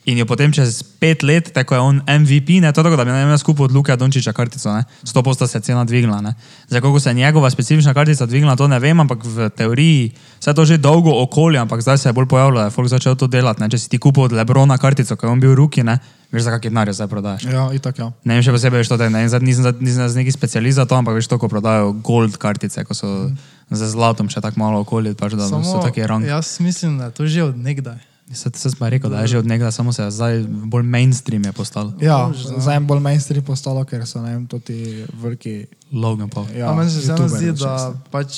In jo potem čez pet let, tako je on MVP, ne to tako, da bi jaz kupil od Luka Dončiča kartico, ne, 100% se je cena dvignila. Ne. Zdaj, kako se je njegova specifična kartica dvignila, to ne vem, ampak v teoriji se je to že dolgo okolje, ampak zdaj se je bolj pojavilo, da je folk začel to delati. Ne. Če si ti kupil od Lebrona kartico, ko je on bil ruki, ne, veš, za kakšne denarje zdaj prodajaš. Ja, itak ja. Ne vem, še posebej, veš, to, da ne, zdaj nisem, za- nisem za neki specialist za to, ampak veš, to, ko prodajo gold kartice, ko so z zlatom še tako malo okolje, pač, da Samo, so taki rangi. Ja. Jaz mislim, da je to že od nekdaj. Se, se sem rekel, da je že od nekdaj, samo se je zdaj bolj mainstream je postal. Ja, zdaj je bolj mainstream postalo, ker so ne vem, to ti veliki. Logan Paul. Ja, Ja, meni se vseeno youtuberji, zdi, da se- pač,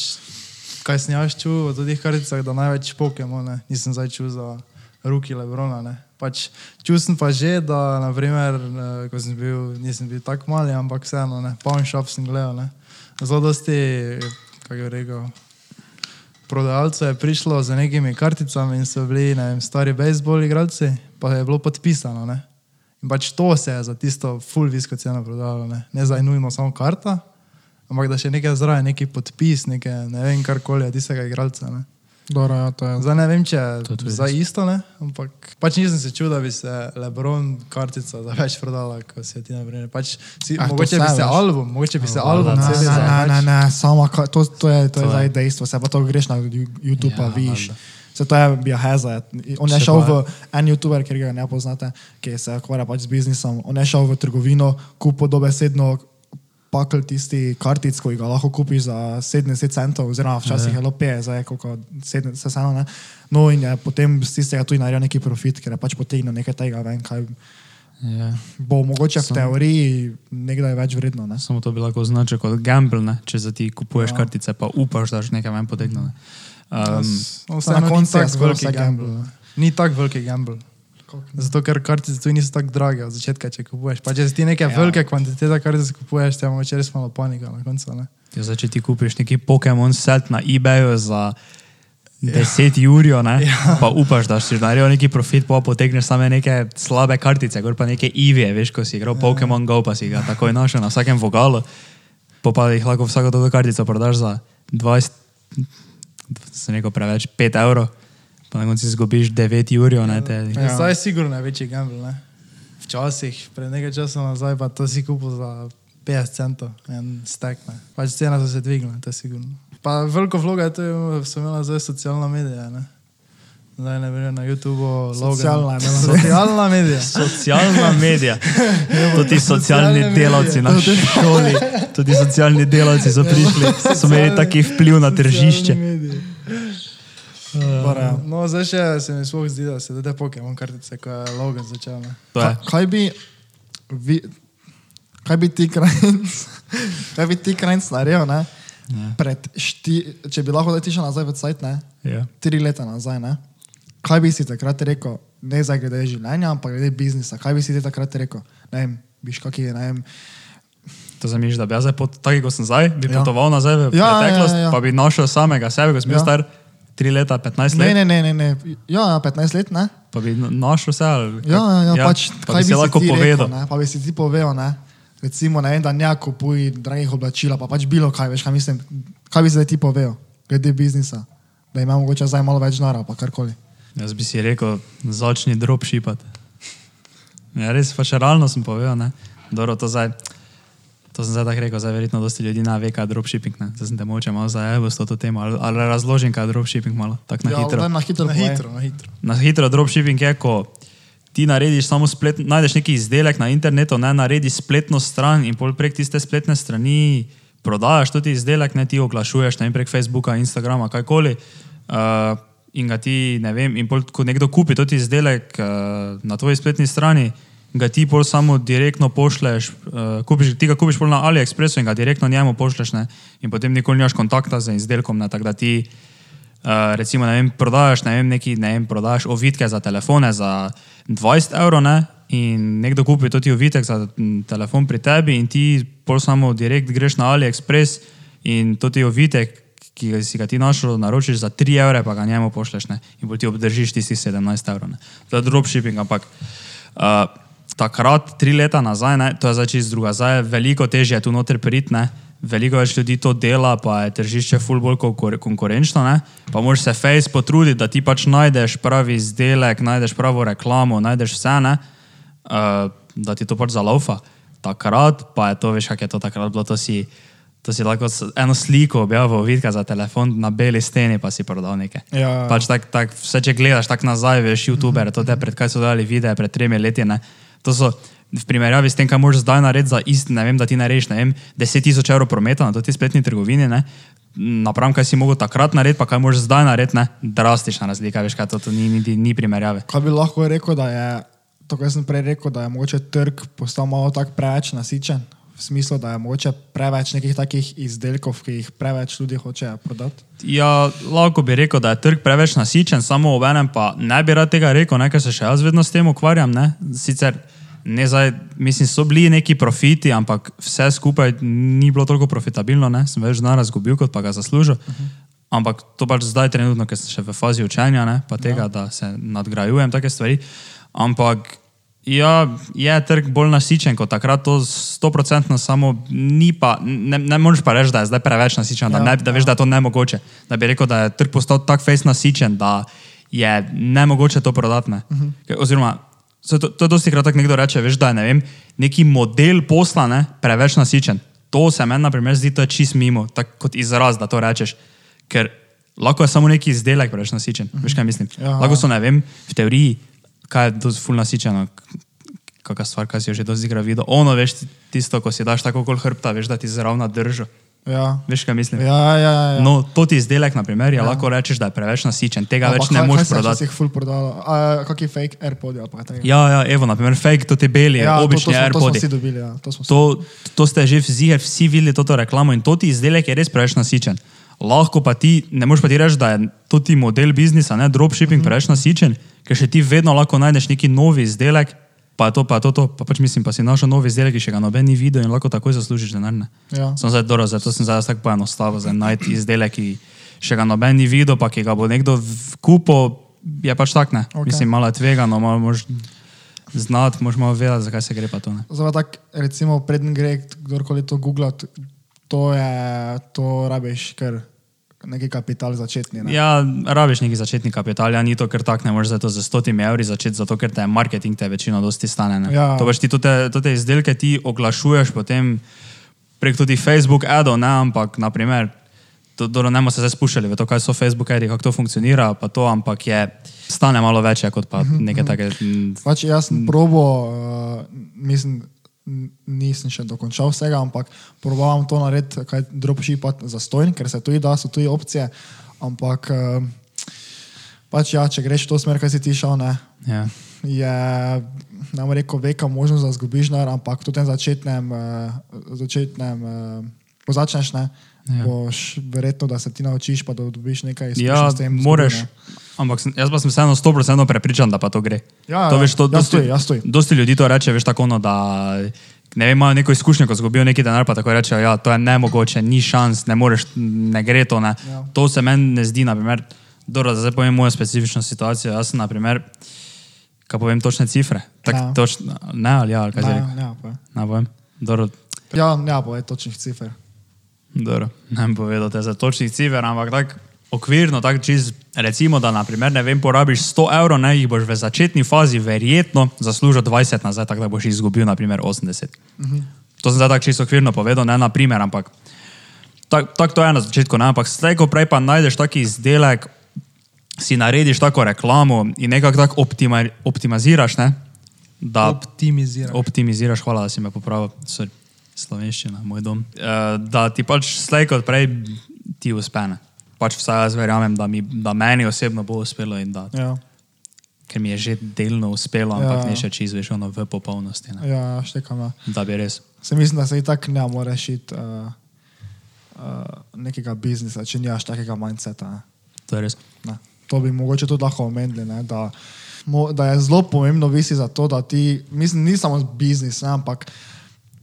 kaj sem jaz čutil o teh karticah, da največ Pokémon, nisem zdaj čutil za ruki Lebrona. Ne. Pač, čutil sem pa že, da, naprimer, eh, ko sem bil, nisem bil tako mali, ampak vseeno, ne, pawn shop sem gledal. Ne. Zelo dosti, kako je rekel, prodajalcev je prišlo z nekimi karticami in so bili ne vem, stari bejzbol igralci, pa je bilo podpisano. Ne. In pač to se je za tisto full visko ceno prodalo, ne, ne za nujno samo karta, ampak da še nekaj zraven, neki podpis, nekaj, ne vem, karkoli tistega igralca. Ne. Dobro, ja, to je. Zdaj ne vem, če To je zdaj isto, ne? ampak pač nisem se čudil, da bi se Lebron kartica za več prodala, kot se ti naprimer. Pač si, Ah, mogoče bi vse se veš. album, mogoče bi se Ja, album celi ne, za ne, ne, ne, samo to, to je, to je To je. zdaj dejstvo, se pa to greš na YouTube, Ja, ja, viš. valjda. Se to je Biaheza. On je Se šel v en YouTuber, ker ga ne poznate, ki se ukvarja pač z biznisom. On je šel v trgovino, kupil dobesedno pakl tisti kartic, ko ga lahko kupiš za 70 centov, oziroma včasih je bilo 50, zdaj je koliko 70, se samo ne. No in je potem z tistega tudi naredil neki profit, ker je pač potegnil nekaj tega ven, kaj Ja. bo mogoče v Samo- teoriji nekdaj več vredno. Ne? Samo to bi lahko označil kot gamble, ne? če za ti kupuješ Ja. ja. kartice, pa upaš, da boš nekaj ven potegnil. ne. Um, No, na koncu je vse gamble. gamble. Ni tako veliki gamble. Zato, ker kartice tu niso tako drage od začetka, če kupuješ. Pa če si ti neke ja. velike kvantitete kartic kupuješ, te imaš res malo panika na koncu. Ne? Ja, zdaj, če ti kupiš neki Pokémon set na eBayu za 10 jurjo, ne, Ja. pa upaš, da si naredil neki profit, pa potegneš same neke slabe kartice, gor pa neke Ivije, veš, ko si igral Pokémon Go, pa si ga takoj našel na vsakem vogalu, pa pa jih lahko vsako to kartico prodaš za 20, se neko preveč, 5 evrov, pa na koncu izgubiš 9 jurjo, ne, te, Ja. Zdaj je sigurno največji gamble. Ne? Včasih, pred nekaj časa nazaj, pa to si kupil za 50 centov, en stek. Ne? Pač cena so se dvignila, to je sigurno. Pa veliko vloga je to, so imela zdaj socialna medija. Ne? Zdaj ne vem, na YouTubu. Socialna je imela. Socialna medija. Socialna medija. Tudi socialni delavci na šoli, tudi socialni delavci so prišli, so imeli taki vpliv na tržišče. Medije. Bara, No, zdaj še se mi sploh zdi, da se da te Pokémon kartice, ko je Logan začel. Ne? To je. Ka- Kaj bi, vi, kaj bi ti krajnc, kaj bi ti krajnc naredil, ne? Ja. Pred šti, če bi lahko letiš nazaj v cajt, ne? Ja. Tri leta nazaj, ne? Kaj bi si takrat rekel, ne za glede življenja, ampak glede biznisa, kaj bi si ti takrat rekel? Ne vem, biš kaki, ne vem, To zamišljaš, da bi jaz zdaj, pot, taki kot sem zdaj, bi Ja. potoval nazaj v Ja, ja, preteklost, ja, ja. pa bi našel samega sebe, ko sem bil Ja. star 3 leta, 15 ne, let, ne, ne, ne, ne. Ja, ja, 15 let, ne? pa bi na- našel se. ali Ja, ja, ja, ja, pač, pa kaj bi si lahko povedal. Rekel, ne? pa bi si ti povedal, ne? recimo, ne vem, da ne kupuj dragih oblačil, pa pač bilo kaj, veš, kaj mislim, kaj bi zdaj ti povedal, glede biznisa, da ima mogoče zdaj malo več nara, pa karkoli. Jaz bi si rekel, začni drop šipati. Ja, res, pa še realno sem povedal, ne. Dobro, to zdaj. To sem zdaj tako rekel, zdaj verjetno dosti ljudi ne ve, kaj je dropshipping. Ne? Zdaj sem te moče malo zajel s to temo, ali, ali razložim, kaj je dropshipping malo, tako na ja, hitro. Na hitro. Na hitro, na hitro. Na hitro dropshipping je, ko ti narediš samo splet, najdeš neki izdelek na internetu, ne narediš spletno stran in pol prek tiste spletne strani prodajaš tudi izdelek, ne ti oglašuješ, ne prek Facebooka, Instagrama, kajkoli. Uh, in ga ti, ne vem, in pol, ko nekdo kupi tudi izdelek uh, na tvoji spletni strani, ga ti pol samo direktno pošleš, uh, kupiš, ti ga kupiš pol na AliExpressu in ga direktno njemu pošleš, ne, in potem nikoli nimaš kontakta z izdelkom, ne, tako da ti. Uh, recimo, ne vem, prodajaš, ne vem, neki, ne vem, prodajaš ovitke za telefone za 20 evrov, ne, in nekdo kupi tudi ovitek za telefon pri tebi, in ti pol samo direkt greš na AliExpress in tudi ovitek, ki si ga ti našel, naročiš za 3 evre, pa ga njemu pošleš, ne, in pol ti obdržiš tistih 17 evrov. To je dropshipping, ampak. Uh, Takrat, tri leta nazaj, ne, to je zdaj čisto druga. Zdaj je veliko težje tu noter pridne, veliko več ljudi to dela, pa je tržišče ful bolj konkure- konkurenčno. Ne? Pa moraš se face potruditi, da ti pač najdeš pravi izdelek, najdeš pravo reklamo, najdeš vse, ne? uh, da ti to pač zalaufa. Takrat pa je to, veš, kak je to takrat bilo, to si, to si lahko eno sliko objavil, vidka za telefon na beli steni, pa si prodal nekaj. Ja, ja. Pač tak, tak, vse, če gledaš tako nazaj, veš, YouTuber, to te pred kaj so dali videe, pred tremi leti. Ne? To so v primerjavi s tem, kaj moraš zdaj narediti za isti, ne vem, da ti narediš, ne vem, 10 tisoč evrov prometa na tej spletni trgovini, ne? napram, kaj si mogel takrat narediti, pa kaj moraš zdaj narediti, ne? drastična razlika, veš, kaj to, to ni, ni, ni primerjave. Kaj bi lahko rekel, da je, to, kar sem prej rekel, da je mogoče trg postal malo tako preveč nasičen, v smislu, da je mogoče preveč nekih takih izdelkov, ki jih preveč ljudi hoče prodati. Ja, lahko bi rekel, da je trg preveč nasičen, samo v enem pa ne bi rad tega rekel, ne, ker se še jaz vedno s tem ukvarjam. Ne. Sicer ne zdaj, mislim, so bili neki profiti, ampak vse skupaj ni bilo toliko profitabilno, ne. sem več denarja izgubil, kot pa ga zaslužil. Uh -huh. Ampak to pač zdaj trenutno, ker sem še v fazi učenja, ne, pa tega, ja. da se nadgrajujem take stvari. Ampak Ja, je trg bolj nasičen kot takrat, to stoprocentno samo ni pa, ne, ne moreš pa reči, da je zdaj preveč nasičen, ja, da, ne, da veš, da je to nemogoče. Da bi rekel, da je trg postal tako fejs nasičen, da je nemogoče to prodati. Ne. Uh -huh. Oziroma, to, to dosti krat tako nekdo reče, veš, da je ne vem, neki model posla ne, preveč nasičen. To se meni, na primer, zdi, to je čist mimo, tako kot izraz, da to rečeš. Ker lahko je samo neki izdelek preveč nasičen. Uh -huh. Veš, kaj mislim? Ja. Lahko so, ne vem, v teoriji kaj je to ful nasičeno, kakšna stvar, kaj si jo že dosti krat videl. Ono, veš, ti- tisto, ko si daš tako kol hrbta, veš, da ti zravna drža. Ja, Veš, kaj mislim? ja, ja. ja. No, to ti izdelek, na primer, ja. lahko rečeš, da je preveč nasičen, tega Ampak več ne kaj- moreš kaj se je prodati. včasih ful prodalo? A, Kaki fake AirPod ali kaj takega? Ja, ja, evo, na primer, fake, to te beli, ja, to, obični to, smo, to smo vsi dobili. Ja. To smo vsi To, to ste že vsi, vsi videli to reklamo in to ti izdelek je res preveč nasičen. Lahko pa ti, ne moreš pa ti reči, da je to ti model biznisa, ne dropshipping, mm -hmm. preveč nasičen, ker še ti vedno lahko najdeš neki novi izdelek, pa je to, pa je to, to. pa pač mislim, pa si našel novi izdelek, ki še ga noben ni videl in lahko takoj zaslužiš denar. ne. Ja. Sem zdaj dobro, zato sem zdaj tako poenostavil, za najti izdelek, ki še ga noben ni videl, pa ki ga bo nekdo kupil, je pač tak, ne. Okay. Mislim, malo tvegano, malo moraš znati, moraš malo vedeti, zakaj se gre pa to. Ne. Zdaj tak, recimo, preden gre kdorkoli to googlat, to je, to rabiš kar neki kapital začetni. Ne? Ja, rabiš neki začetni kapital, ja, ni to kar tak, ne moreš za to za 100 evri začeti, zato ker te marketing te večino dosti stane. ne. Ja. To veš, ti te, te izdelke ti oglašuješ potem prek tudi Facebook adov, ne, ampak naprimer, to, dobro, ne bomo se zdaj spuščali v to, kaj so Facebook adi, kako to funkcionira, pa to, ampak je, stane malo več, kot pa neke take. mm, Pač jaz sem probo, uh, mislim, nisem še dokončal vsega, ampak probavam to narediti, kaj dropshipat za stojn, ker se tudi da, so tudi opcije. Ampak uh, pač ja, če greš v to smer, kaj si ti šel, ne, Ja. je, ne bom rekel, veka možnost, da zgubiš denar, ampak v tem začetnem, uh, začetnem uh, ko začneš, ne, Ja. ja. boš verjetno, da se ti naučiš, pa da dobiš nekaj izkušenj Ja, s tem. moraš. Ampak sem, jaz pa sem vseeno 100% prepričan, da pa to gre. Ja, to ja, veš, to, jaz dosti, tudi, jaz tudi. dosti ljudi to reče, veš tako, no, da ne vem, imajo neko izkušnjo, ko zgubijo neki denar, pa tako rečejo, ja, to je nemogoče, ni šans, ne moreš, ne gre to. Ne. Ja. To se meni ne zdi, naprimer, dobro, da zdaj povem mojo specifično situacijo. Jaz sem, naprimer, kaj povem točne cifre. Tak, Ja. točno, ne, ali ja, ali kaj zdaj Ne, ne. Ne povem. Dobro, Ja, ne, je točnih cifer. Dobro, ne bom povedal te za točnih cifer, ampak tako okvirno, tako čez, recimo, da naprimer, ne vem, porabiš 100 evrov, ne jih boš v začetni fazi verjetno zaslužil 20 nazaj, tako da boš izgubil naprimer 80. Uh -huh. To sem zdaj tako čisto okvirno povedal, ne na primer, ampak tako tak to je na začetku, ne, ampak slej ko prej pa najdeš taki izdelek, si narediš tako reklamo in nekako tako optima, optimiziraš, ne, da Optimizirati. optimiziraš, hvala, da si me popravil, Sorry, slovenščina, moj dom. Uh, da ti pač slej kot prej ti uspe. Pač vsaj jaz verjamem, da, mi, da meni osebno bo uspelo in da, Ja, ker mi je že delno uspelo, ampak ja. ne še čisto veš, ono v popolnosti. Ne. ja štekam. Ja. Da bi res. Se mislim, da se i tak ne more rešiti uh, uh, nekega biznisa, če nimaš takega mindseta. Ne. To je res. Ne. To bi mogoče tudi lahko omenili, ne, da, mo, da je zelo pomembno visi za to, da ti, mislim, ni samo biznis, ne, ampak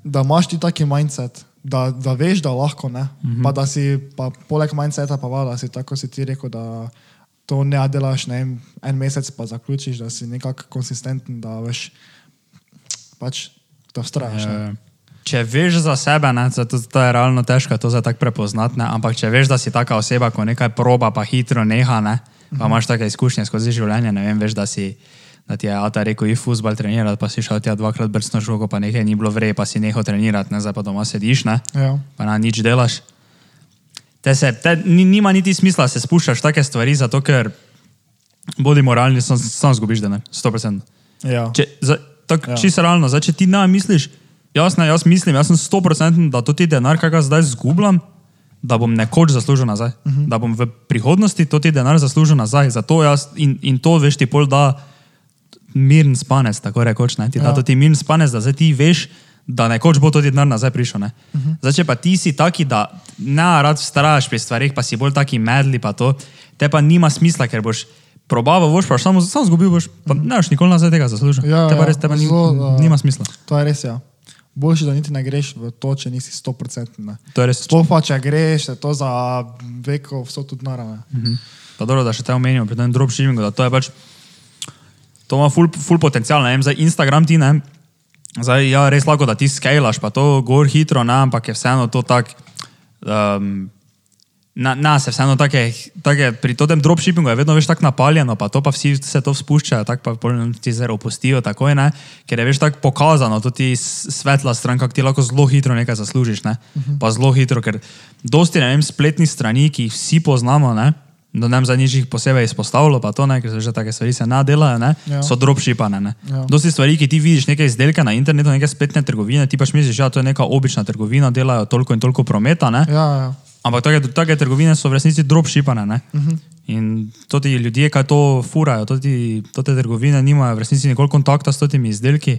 da imaš ti taki mindset, da, da veš, da lahko ne. Mm -hmm. Pa da si, pa poleg mindseta, pa va, da si tako si ti rekel, da to ne delaš ne, vem, en mesec, pa zaključiš, da si nekako konsistenten, da veš, pač da vztrajaš. Eh, Če veš za sebe, ne, to, to je realno težko to za tako prepoznati, ne, ampak če veš, da si taka oseba, ko nekaj proba, pa hitro neha, ne, pa imaš take izkušnje skozi življenje, ne vem, veš, da si. Da ti je Ata rekel, i futbol trenirati, pa si šel tja dvakrat brcno žogo, pa nekaj ni bilo vrej, pa si nehal trenirati, ne, zdaj pa doma sediš, ne, Ja. pa na nič delaš. Te se, te, ni, nima niti smisla, se spuščaš take stvari, zato ker bodi moralni, sam, sam zgubiš denar, 100%. Ja. Če, za, tak, Ja. Čisto realno, zdaj, če ti ne misliš, jasno, jaz mislim, jaz sem 100% da to ti denar, ki ga zdaj zgubljam, da bom nekoč zaslužil nazaj. Uh -huh. Da bom v prihodnosti to ti denar zaslužil nazaj. Zato jaz, in, in to veš ti pol da miren spanec, tako rekoč. Ne? Ti ja. Da to ti miren spanec, da zdaj ti veš, da nekoč bo to denar nazaj prišel. Uh -huh. Zdaj, če pa ti si taki, da ne rad vztrajaš pri stvarih, pa si bolj taki medli, pa to, te pa nima smisla, ker boš. Probava boš pa samo, samo zgubil, boš, pa ne boš nikoli nazaj tega zaslužil. Ja, te pa ja, res, te pa ni, zelo, uh, nima smisla. To je res, ja. Boljše, da niti ne greš v to, če nisi 100%. To je res. Sploh pa, če greš, je to za veko vso tudi naravno. Mhm. Pa dobro, da še te omenimo pri tem dropshippingu, da to je pač, to ima full, full potencial, ne vem, zdaj Instagram ti ne, zdaj ja, res lahko, da ti skalaš, pa to gor hitro, ne, ampak je vseeno to tak, um, na, na se vseeno take, take, pri tem dropshippingu je vedno več tako napaljeno, pa to pa vsi se to spuščajo, tako pa ti zdaj opustijo takoj, ne, ker je več tako pokazano, to ti svetla stran, kako ti lahko zelo hitro nekaj zaslužiš, ne, uh -huh. pa zelo hitro, ker dosti, ne vem, spletnih strani, ki jih vsi poznamo, ne, da ne vem, za nič jih posebej izpostavilo, pa to ne, ker se že take stvari se ne delajo, ne, Ja. ja. so dropshippane, ne. Ja. Ja. Dosti stvari, ki ti vidiš neke izdelke na internetu, neke spletne trgovine, ti pač misliš, da to je neka obična trgovina, delajo toliko in toliko prometa, ne. Ja, ja. Ampak take, take trgovine so v resnici dropshippane. Uh Mhm. -huh. In to ti ljudje, ki to furajo, to ti, to te trgovine nimajo v resnici nikoli kontakta s temi izdelki.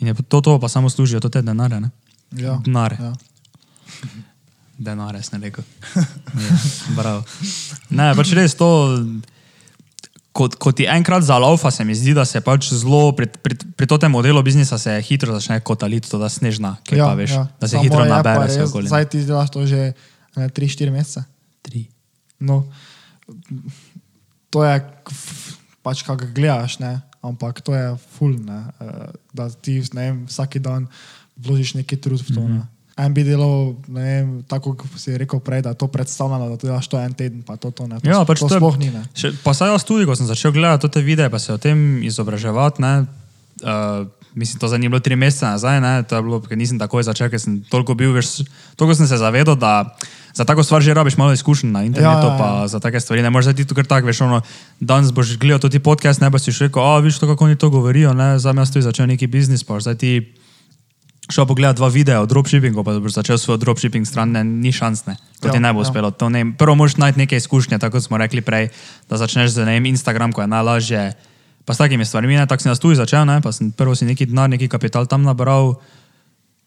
In je to, to pa samo služijo, to te denare. Ne? ja. Denar. ja. Denar, ne rekel. Ja, Bravo. Ne, pač res to, ko, ko ti enkrat zalaufa, se mi zdi, da se pač zelo, pri, pri, pri tem modelu biznisa hitro začne kotaliti, to da snežna, ki ja, pa veš, ja. da se Samo hitro nabere res. Zdaj ti delaš to že 3-4 mesece. Tri. No, to je pač, kako gledaš, ne? ampak to je ful, ne? eh, da ti ne vem, vsak dan vložiš neki trud v to. Mm Mhm. -hmm. En bi delal, ne vem, tako kot si rekel prej, da to predstavljeno, da ti daš to en teden, pa to, to ne. To, Ja, pač to to sploh ni. Ne? Še, pa saj jaz tudi, ko sem začel gledati te videe, pa se o tem izobraževati, ne, uh, mislim, to za ni bilo tri mesece nazaj, ne, to je bilo, ker nisem takoj začel, ker sem toliko bil, veš, toliko sem se zavedal, da za tako stvar že rabiš malo izkušenj na internetu, Ja, ja, ja. pa za take stvari. Ne moreš zdaj ti tu kar tako, veš, ono, danes boš gledal tudi podcast, ne, pa si še rekel, a, viš to, kako oni to govorijo, ne, zdaj jaz tudi začel neki biznis, pa boš zdaj ti šel pogledat dva videa o dropshippingu, pa boš začel svoj dropshipping stran, ne, ni šans, ne. To Ja, ti ne bo ja. uspelo. To ne, prvo moraš najti neke izkušnje, tako kot smo rekli prej, da začneš z vem, Instagram, ko je najlažje. Pa s takimi stvarmi, ne, tako sem jaz tudi začel, ne, pa sem prvo si neki denar, neki kapital tam nabral,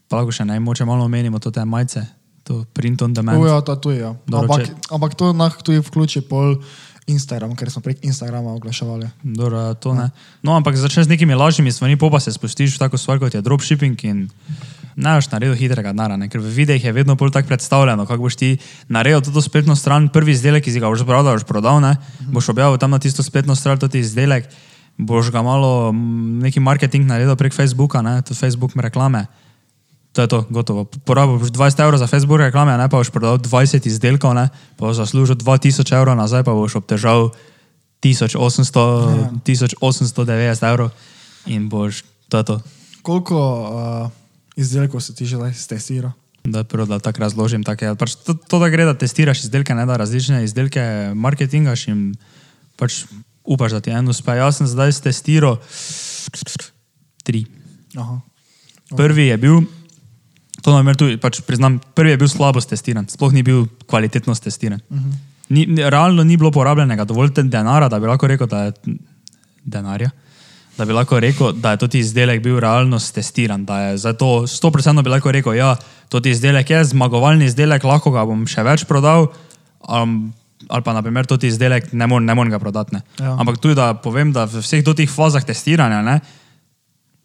pa lahko še ne, moče malo omenimo to te majice, to print on demand. Ujo, to tudi, ja. Dobro, ampak, ampak to nah tudi vključi pol Instagram, ker smo prek Instagrama oglaševali. Dobro, to ne. No, ampak začneš z nekimi lažjimi stvarmi, pa se spustiš v tako stvar, kot je dropshipping in ne boš naredil hitrega denarja, ker v videih je vedno bolj tako predstavljeno, kako boš ti naredil to spletno stran, prvi izdelek, ki si ga boš da boš prodal, ne? boš objavil tam na tisto spletno stran, to izdelek, boš ga malo neki marketing naredil prek Facebooka, ne? to Facebook reklame. To je to, gotovo. Porabil boš 20 evrov za Facebook reklame, ne pa boš prodal 20 izdelkov, ne pa boš zaslužil 2000 evrov nazaj, pa boš obtežal 1800, Ja. 1890 evrov in boš, to je to. Koliko uh, izdelkov si ti že zdaj testiral? Da, prvo, da tako razložim. Tak je, pač to, to, da gre, da testiraš izdelke, ne da različne izdelke marketingaš in pač upaš, da ti en uspe. Jaz sem zdaj testiral tri. Aha. Prvi je bil, to na primer tudi pač priznam, prvi je bil slabo testiran, sploh ni bil kvalitetno testiran. Uh -huh. ni, realno ni bilo porabljenega dovolj denara, da bi lahko rekel, da je denarja. Da bi lahko rekel, da je tudi izdelek bil realno testiran, da je za to 100% bi lahko rekel, ja, tudi izdelek je zmagovalni izdelek, lahko ga bom še več prodal, um, ali pa naprimer tudi izdelek ne morem, morem ga prodati. Ne. Ja. Ampak tudi da povem, da v vseh teh fazah testiranja, ne,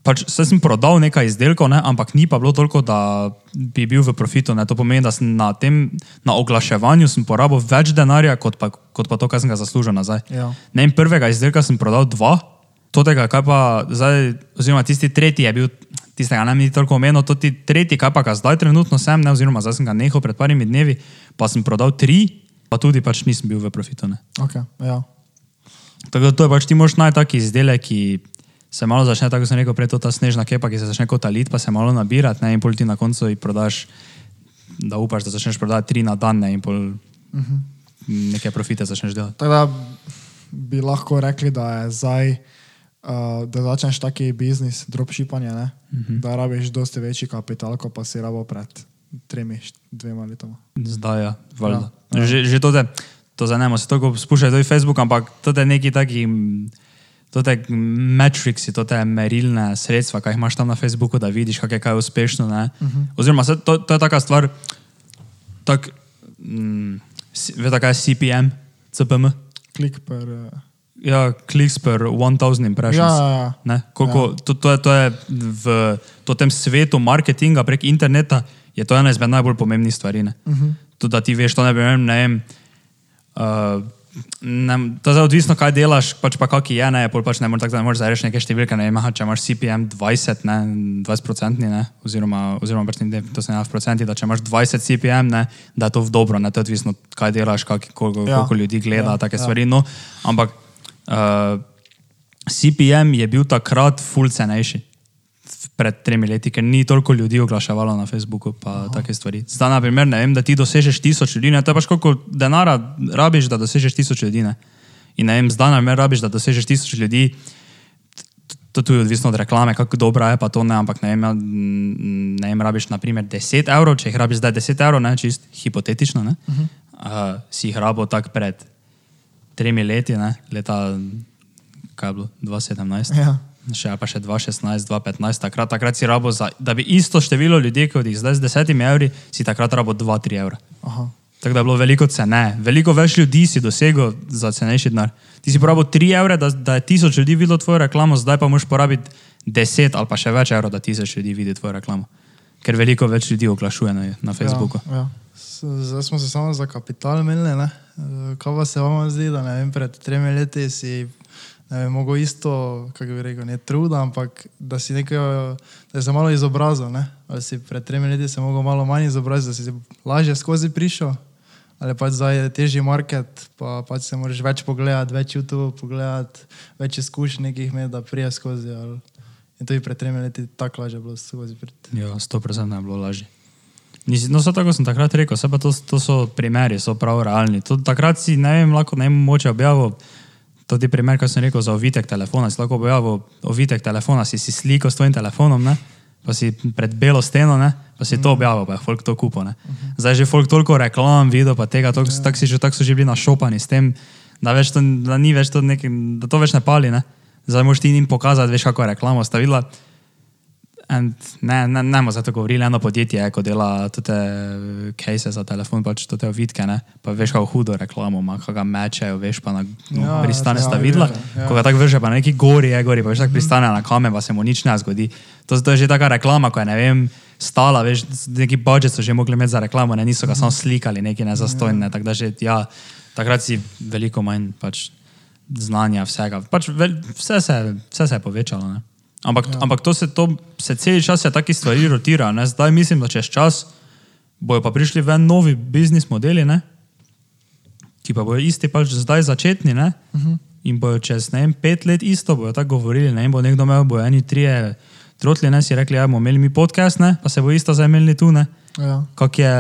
pač sem prodal nekaj izdelkov, ne, ampak ni pa bilo toliko, da bi bil v profitu. Ne. To pomeni, da sem na, tem, na oglaševanju sem porabil več denarja, kot pa, kot pa to, kar sem ga zaslužil nazaj. Ja. Ne, prvega izdelka sem prodal dva, totega, kaj pa zdaj, oziroma tisti tretji je bil, tistega ne bi toliko omenil, to ti tretji, kaj pa ga zdaj trenutno sem, ne, oziroma zdaj sem ga nehal pred parimi dnevi, pa sem prodal tri, pa tudi pač nisem bil v profitu. Ne. Okay, ja. Tako da to je pač ti moš najti taki izdelek, ki se malo začne, tako sem rekel, prej to ta snežna kepa, ki se začne kotaliti, pa se malo nabirati, ne, in pol ti na koncu jih prodaš, da upaš, da začneš prodati tri na dan, ne, in pol uh -huh. neke profite začneš delati. Tako da bi lahko rekli, da je zdaj, uh, da začneš taki biznis, dropshippanje, ne? Uh -huh. da rabiš dosti večji kapital, kot pa si rabo pred tremi, dvema letoma. Zdaj, ja, valjda. Ja, Ja, že, že to, te, to zanemo, se toliko spuščajo tudi Facebook, ampak to je neki taki, mm, to je metriksi, to je merilne sredstva, kaj imaš tam na Facebooku, da vidiš, kako je kaj uspešno. Uh -huh. Oziroma, se, to, to je taka stvar, tak, mm, veste, kaj je CPM, CPM? Klik per. Uh, Ja, clicks per 1000 impressions. Ja, ja, ja. Ne, koliko, to, to, je, to je v to tem svetu marketinga prek interneta, je to ena izmed najbolj pomembnih stvari. Uh Mhm. -huh. Tudi da ti veš, to ne vem, ne vem. Uh, ne, to je odvisno, kaj delaš, pač pa kaki je, ne, pol pač ne moreš tako, da ne moreš zdaj reči neke številke, ne aha, če imaš CPM 20, ne, 20-procentni, ne, oziroma, oziroma pač ne, to se ne da v procenti, da če imaš 20 CPM, ne, da je to v dobro, ne, to je odvisno, kaj delaš, kak, koliko, Ja. koliko ljudi gleda, Ja, take ja. stvari, no, ampak uh, CPM je bil takrat ful cenejši pred tremi leti, ker ni toliko ljudi oglaševalo na Facebooku pa take stvari. Zdaj, na primer, ne vem, da ti dosežeš tisoč ljudi, ne, to je pač koliko denara rabiš, da dosežeš tisoč ljudi. Ne. In ne vem, zdaj, na primer, rabiš, da dosežeš tisoč ljudi, to tudi odvisno od reklame, kako dobra je pa to, ne, ampak ne vem, ja, ne vem, rabiš naprimer 10 evrov, če jih rabiš zdaj 10 evrov, ne, čist hipotetično, ne, uh -huh. uh, si jih rabo tak pred tremi leti, ne, leta, kaj je bilo, 2017. Ja. Še, pa še 2016, 2015, takrat, takrat si rabo, za, da bi isto število ljudi, kot jih zdaj z desetimi evri, si takrat rabo 2-3 evra. Aha. Tako da je bilo veliko cene, veliko več ljudi si dosegel za cenejši denar. Ti si porabil 3 evre, da, da je tisoč ljudi videlo tvojo reklamo, zdaj pa moraš porabiti 10 ali pa še več evrov, da tisoč ljudi vidi tvojo reklamo. Ker veliko več ljudi oglašuje na, na Facebooku. Ja, ja. Zdaj smo se samo za kapital menili. ne. Kaj pa se vam zdi, da ne vem, pred tremi leti si ne vem, mogel isto, kako bi rekel, ne truda, ampak da si nekaj, da se malo izobrazil. Ne? Ali si pred tremi leti se mogel malo manj izobraziti, da si lažje skozi prišel. Ali pač zdaj je težji market, pa pač se moraš več pogledati, več YouTube pogledati, več izkušenj nekih imeti, da prije skozi. Ali... In tudi pred tremi leti tako lažje bilo skozi priti. Ja, 100% je bilo lažje. No, vse tako sem takrat rekel, vse pa to, to so primeri, so prav realni. To, takrat si ne vem, lahko ne vem, moče objavil. Je primer, kar sem rekel za ovitek telefona. Si lahko objavil ovitek telefona, si si sliko s tvojim telefonom, ne? pa si pred belo steno, ne? pa si to objavil, pa je folk to kupo. Ne? Zdaj že folk toliko reklam, video, pa tega, tako tak si že, tak so že bili našopani s tem, da, več to, da ni več to neki, da to več ne pali. Ne? Zdaj moš ti njim pokazati, veš, kako je reklamo sta videla. And ne, ne, ne bomo zato govorili, eno podjetje, je, ko dela te case za telefon, pač te ovitke, ne? pa veš, kako hudo reklamo ima, kako ga mečejo, veš, pa na no, Ja, pristane ja, sta ja, videla, ja, ja. ko ga tako vrže, pa na neki gori je gori, pa veš, tako pristane na kamen, pa se mu nič ne zgodi. To, to je že taka reklama, ko je, ne vem, stala, veš, neki budžet so že mogli imeti za reklamo, ne, niso ga samo slikali, neki nezastojne, tako da že, ja, takrat si veliko manj pač znanja vsega, pač vel, vse, se, vse se je povečalo, ne. Ampak, ja. ampak to se, to se cel čas je taki stvari rotira. Ne? Zdaj mislim, da čez čas bojo pa prišli ven novi biznis modeli, ne? ki pa bojo isti pač zdaj začetni. Ne? Uh -huh. In bojo čez ne vem, pet let isto, bojo tako govorili. Ne? In bo nekdo imel, bojo eni trije trotli, ne si rekli, da bomo imeli mi podcast, ne? pa se bo isto zdaj imeli tu. Ne? Ja. Kak, je,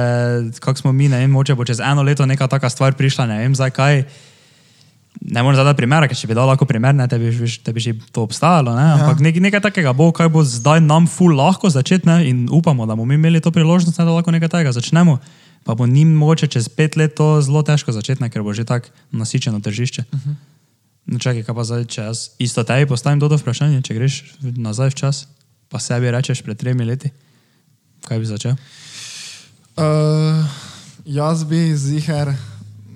kak smo mi, ne vem, moče bo čez eno leto neka taka stvar prišla, ne vem zdaj kaj. Ne morem zadati primera, ker če bi dal lahko primer, ne, te bi, te bi že to obstajalo, ne? ampak nek, nekaj takega bo, kaj bo zdaj nam ful lahko začeti ne? in upamo, da bomo mi imeli to priložnost, ne, da lahko nekaj takega začnemo. Pa bo njim mogoče čez pet let to zelo težko začeti, ne, ker bo že tako nasičeno tržišče. Uh -huh. No, čakaj, kaj pa zdaj, če jaz isto tebi postavim to vprašanje, če greš nazaj v čas, pa sebi rečeš pred tremi leti, kaj bi začel? Uh, jaz bi ziger,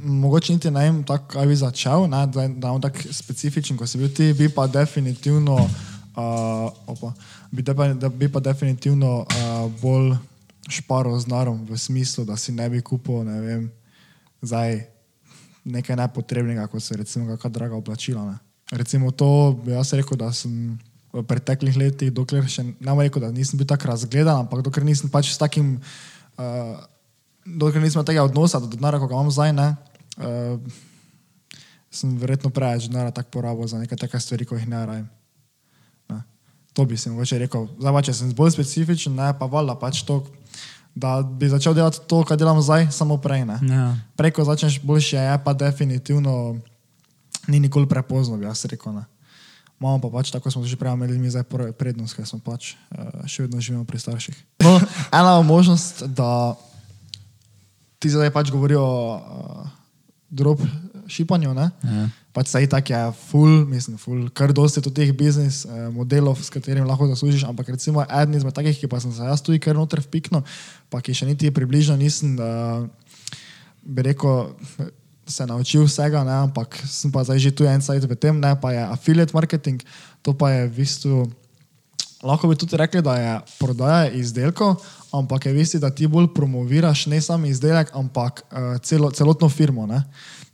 mogoče niti ne vem, kaj bi začel, ne, da, da bom tako specifičen, kot si bil ti, bi pa definitivno, uh, opa, bi, de, da bi pa definitivno uh, bolj šparo z narom, v smislu, da si ne bi kupil, ne vem, zdaj nekaj nepotrebnega, kot so recimo kakšna draga oblačila. Ne. Recimo to bi jaz rekel, da sem v preteklih letih, dokler še ne bom rekel, da nisem bil tako razgledan, ampak dokler nisem pač s takim, uh, dokler nisem imel tega odnosa do denarja, kot ga imam zdaj, ne, uh, sem verjetno preveč denarja tako porabil za neke take stvari, ko jih ne rajem. Ne. To bi si mogoče rekel. Zdaj, če sem bolj specifičen, ne, pa valjda pač to, da bi začel delati to, kar delam zdaj, samo prej. Ne. Ja. Preko začneš boljše, je pa definitivno ni nikoli prepozno, bi jaz rekel. Ne. Imamo pa pač, tako smo že prej imeli, mi zdaj prednost, ker smo pač uh, še vedno živimo pri starših. No, ena možnost, da ti zdaj pač govorijo uh, drop šipanju, ne? Ja. Pač saj tak je full, mislim, full, kar dosti tudi teh biznis eh, modelov, s katerimi lahko zaslužiš, ampak recimo eden izmed takih, ki pa sem se jaz tudi kar noter vpiknil, pa ki še niti približno nisem, da bi rekel, se naučil vsega, ne, ampak sem pa zdaj že tu en sajt v tem, ne, pa je affiliate marketing, to pa je v bistvu, lahko bi tudi rekli, da je prodaja izdelkov, ampak je v bistvu, da ti bolj promoviraš ne samo izdelek, ampak uh, celo, celotno firmo. Ne.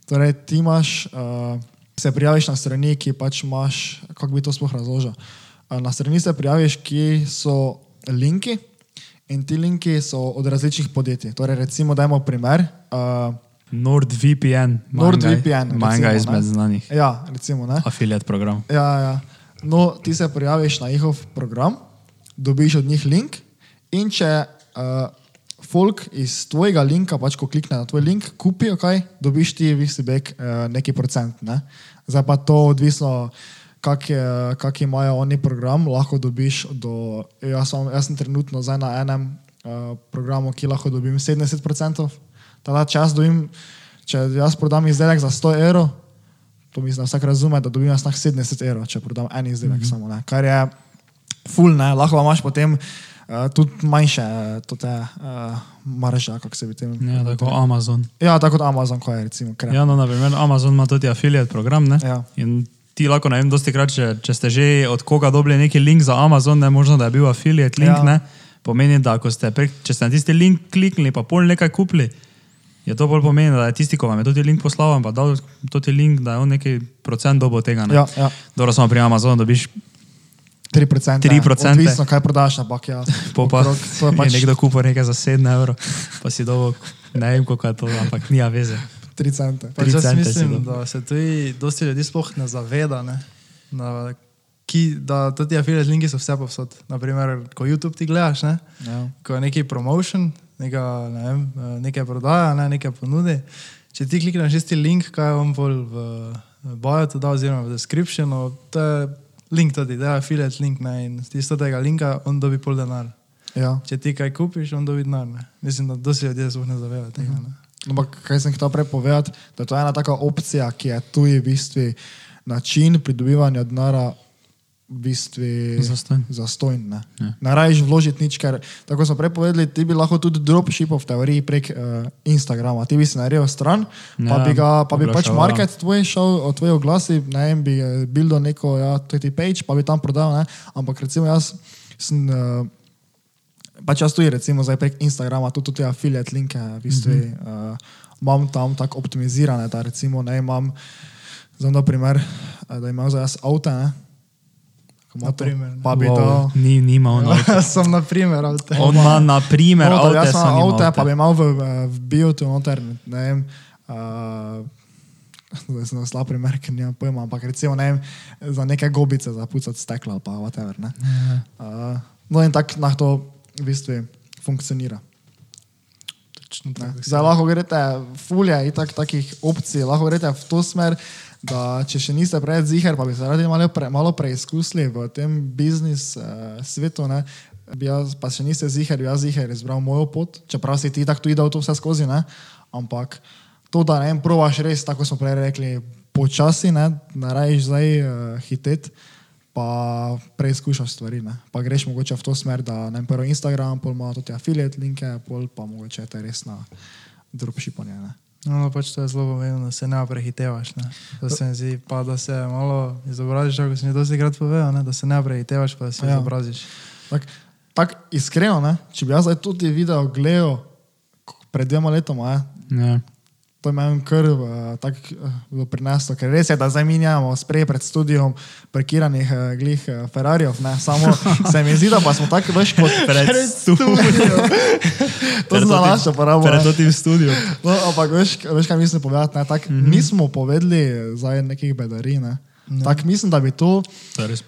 Torej, ti imaš, uh, se prijaviš na strani, ki pač imaš, kako bi to sploh razložil. Uh, na strani se prijaviš, ki so linki in ti linki so od različnih podjetij. Torej, recimo, dajmo primer. Uh, NordVPN. NordVPN, recimo, izmed znanih. Ja, recimo, ne. Afiliat program. Ja, ja. No, ti se prijaviš na njihov program, dobiš od njih link in če uh, folk iz tvojega linka, pač ko klikne na tvoj link, kupijo kaj, dobiš ti v bistvu back uh, neki procent. Ne? Zdaj pa to odvisno, kak, je, kak imajo oni program, lahko dobiš do, jaz, sem, jaz sem trenutno zdaj na enem uh, programu, ki lahko dobim 70%. Tada čas dobim, če jaz prodam izdelek za 100 evrov, To mislim, da vsak razume, da dobim jaz na 70 evrov, če prodam en izdelek mm -hmm. samo. Ne? Kar je full, ne? lahko imaš potem uh, tudi manjše uh, te uh, marže, kako se bi tem. Ja, tako Amazon. Ja, tako kot Amazon, ko je recimo krem. Ja, no, naprimer, Amazon ima tudi affiliate program, ne? Ja. In ti lahko, ne vem, dosti krat, če, če ste že od koga dobili neki link za Amazon, ne možno, da je bil affiliate link, Ja. ja. ne? Pomeni, da ste, prek, če ste na tisti link kliknili, pa pol nekaj kupili, je to bolj pomeni, da je tisti, ko vam je tudi link poslal, pa dal tudi link, da je on neki procent dobo tega, ne? Ja, ja. Dobro, samo pri Amazonu dobiš 3%. 3%. Odvisno, kaj prodaš, ampak ja. Po pa, okrog, to je je pač nekdo kupil nekaj za 7 evrov, pa si dobo, ne vem, koliko je to, ampak nija veze. 3 cente. Pač jaz mislim, dobil. da se tudi dosti ljudi sploh ne zaveda, ne? Da, ki, da tudi affiliate linki so vse povsod. Naprimer, ko YouTube ti gledaš, ne? Ja. ko je neki promotion, neka, ne vem, nekaj prodaja, ne, nekaj ponudi. Če ti klikneš isti link, kaj je on bolj v boju to da, oziroma v descriptionu, to je link tudi, da je affiliate link ne, in iz tega linka on dobi pol denar. Ja. Če ti kaj kupiš, on dobi denar. Ne. Mislim, da dosti ljudi sploh ne zavedajo tega. Ne. Ampak kaj sem hotel prej povedati, da je to ena taka opcija, ki je tu v bistvu način pridobivanja denara v bistvu Zastonj. zastojn. Ne, Ja. ne rajiš vložiti nič, ker tako smo prej povedali, ti bi lahko tudi dropshipov v teoriji prek uh, Instagrama. Ti bi si naredil stran, pa Ja, bi, ga, pa bi pač oglaševal. market tvoj šel, od tvoje oglasi, ne vem, bi eh, bil do neko, ja, tudi page, pa bi tam prodal, ne, ampak recimo jaz sem. Uh, Pač jaz tudi, recimo, zdaj prek Instagrama, tudi te affiliate linke, v bistvu, mm -hmm. uh, imam tam tako optimizirane, da recimo, ne imam, za da primer, eh, da imam zdaj jaz avto, ne, ko ima Na to, primer, ne. pa bi Wow, to. Ni, nima on avto. Sem na primer, avto. On ima na primer Avto, avto, jaz sem nima pa bi imel v, v- biotu noter, ne vem, uh, zdaj sem slab primer, ker nimam pojma, ampak recimo, ne vem, za neke gobice, za pucati stekla ali pa whatever, ne. Uh, no in tako na to v bistvu funkcionira. Točno Ne. tako. Zdaj lahko greste, fulje in tak, takih opcij, lahko greste v to smer, da če še niste prej zihar, pa bi se radi malo, pre, malo preizkusili v tem biznis uh, svetu, ne, bi jaz, pa še niste zihar, bi jaz zihar izbral mojo pot, čeprav si ti tako tudi dal to vse skozi, ne, ampak to, da ne probaš res, tako smo prej rekli, počasi, ne, ne rajiš zdaj uh, hitet, pa preizkušaš stvari, ne, pa greš mogoče v to smer, da ne prvo Instagram, pol ima tudi affiliate linke, pol pa mogoče te res na dropshipanje, ne. No, no, pač to je zelo pomembno, da se ne prehitevaš. Ne. Da se mi zdi, pa da se malo izobraziš, kot sem že dosti krat povedal, ne, da se ne prehitevaš, pa da se Ja. izobraziš. Tako tak iskreno, ne? če bi jaz zdaj tudi video gledal pred dvema letoma, ne? Ja. To imam kar uh, tako uh, prineslo, ker res je, da zdaj mi nimamo sprej pred studijom prekiranih uh, glih uh, Ferrarijev, ne, samo se mi zdi, da pa smo tako veš kot Pred studijo. to sem za našo porabo. Pred ne. tem studijem. No, ampak veš, veš kaj mislim povedati, ne, tak, mm -hmm. nismo povedali zdaj nekih bedarij, ne. Tako mislim, da bi to To je res.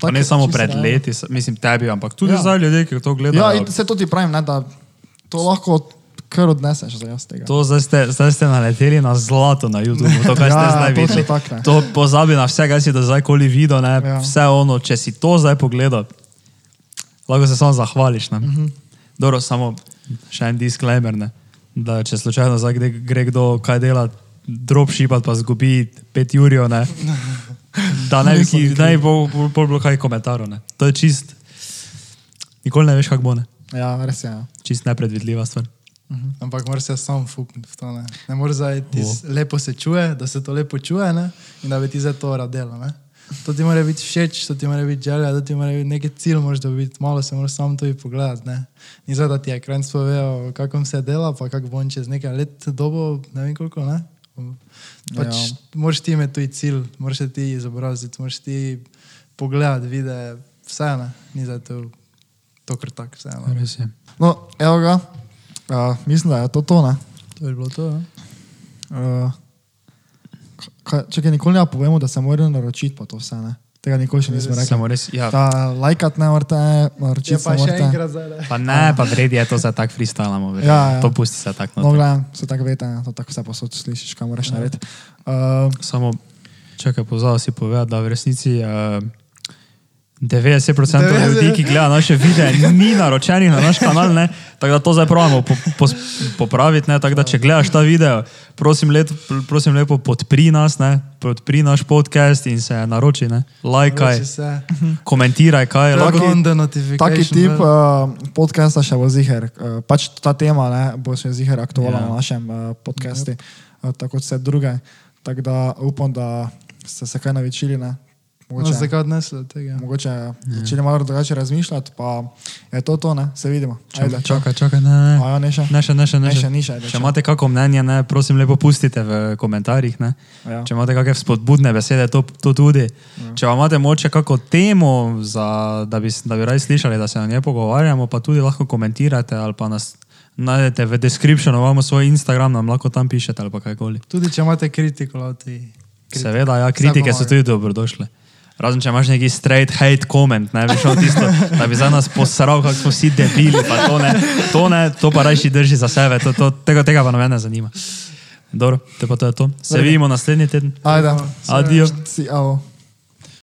Pa Tak ne je samo pred realno. leti, mislim tebi, ampak tudi Ja. zdaj ljudje, ki to gledajo. Ja, se to ti pravim, ne, da to lahko kar odneseš za jaz tega. To zdaj ste, zdaj ste naleteli na zlato na YouTubu, to, kar ste Ja, zdaj točno videli. tako, ne. To pozabi na vse, kar si do zdaj koli videl, ne? Ja. Ja. vse ono, če si to zdaj pogledal, lahko se samo zahvališ. Uh Mhm. -huh. Dobro, samo še en disclaimer, ne? da če slučajno zdaj gre, gre kdo kaj dela, dropshipat pa zgubi pet jurjev, ne? da ne bi ne bi bo, bo, bo bilo kaj komentarjev. ne. To je čist, nikoli ne veš, kako bo, ne? Ja, res je. Ja. čist nepredvidljiva stvar. Ampak moraš se sam fukniti v to. Ne, ne moreš zdaj ti O. s- lepo se čuje, da se to lepo čuje ne? in da bi ti za to radelo. Ne? To ti mora biti všeč, to ti mora biti želja, to ti mora biti neki cilj, moraš dobiti, malo se moraš sam to pogledati. Ne? Ni zdaj, da ti je kraj povedal, kako se dela, pa kako bo čez nekaj let dobo, ne vem koliko. Ne? Pač Ja. Moraš ti imeti tudi cilj, moraš ti izobraziti, moraš ti pogledati, videti vse, ne? ni zdaj to, to kar tako. No, evo ga. Uh, mislim, da je to to, ne. To je bilo to. Ja? Uh, kaj, čakaj, nikoli ne povemo, da se morajo naročiti, pa to vse, ne. Tega nikoli še nismo rekli. Samo res, ja. Da, lajkat ne morate, naročiti se pa še morate. enkrat zdaj. ne. Pa ne, pa vredi je to za tak freestylamo. Ja, ja. To pusti se tako. No, gledam, se tako veste, ne, to tako vse posod slišiš, kaj moraš narediti. Uh, Samo, čakaj, pozval si povedati, da v resnici uh, 90% ljudi, ki gledajo naše videe, ni naročenih na naš kanal, ne? tako da to zdaj pravimo po, po, popraviti. ne, Tako da, če gledaš ta video, prosim, let, prosim lepo podpri nas, ne? podpri naš podcast in se naroči, ne? lajkaj, komentiraj, kaj je lahko. Taki tip uh, podcasta še bo ziger. Uh, pač ta tema ne, bo še ziger aktualna Ja. yeah. na našem uh, podcastu, uh, tako kot vse druge. Tako da upam, da ste se kaj naučili. Ne. No, Mogoče, zakaj odnesli od tega? mogoče začeli malo drugače razmišljati, pa je to to, ne? se vidimo. Ajde, čau. Čakaj, čakaj, ne, ne. A ja, ne še? Ne, še, ne, še, ne, Ne, še. še ni še, Če imate kako mnenje, ne, prosim, lepo pustite v komentarjih. Ne. Ja. Če imate kakšne spodbudne besede, to, to tudi. Ja. Če imate moče kako temo, za, da, bi, da bi radi slišali, da se o njej pogovarjamo, pa tudi lahko komentirate ali pa nas najdete v descriptionu, imamo svoj Instagram, nam lahko tam pišete ali pa kajkoli. Tudi če imate kritiko, loti. Seveda, ja, kritike so tudi dobrodošle. Razen če imaš neki straight hate comment, ne veš, tisto, da bi za nas posral, kako smo vsi debili, pa to ne, to ne, to pa rajši drži za sebe, to, to, tega, tega pa noben ne zanima. Dobro, pa to je to. Se vidimo naslednji teden. Ajde. Adijo. Si, avo.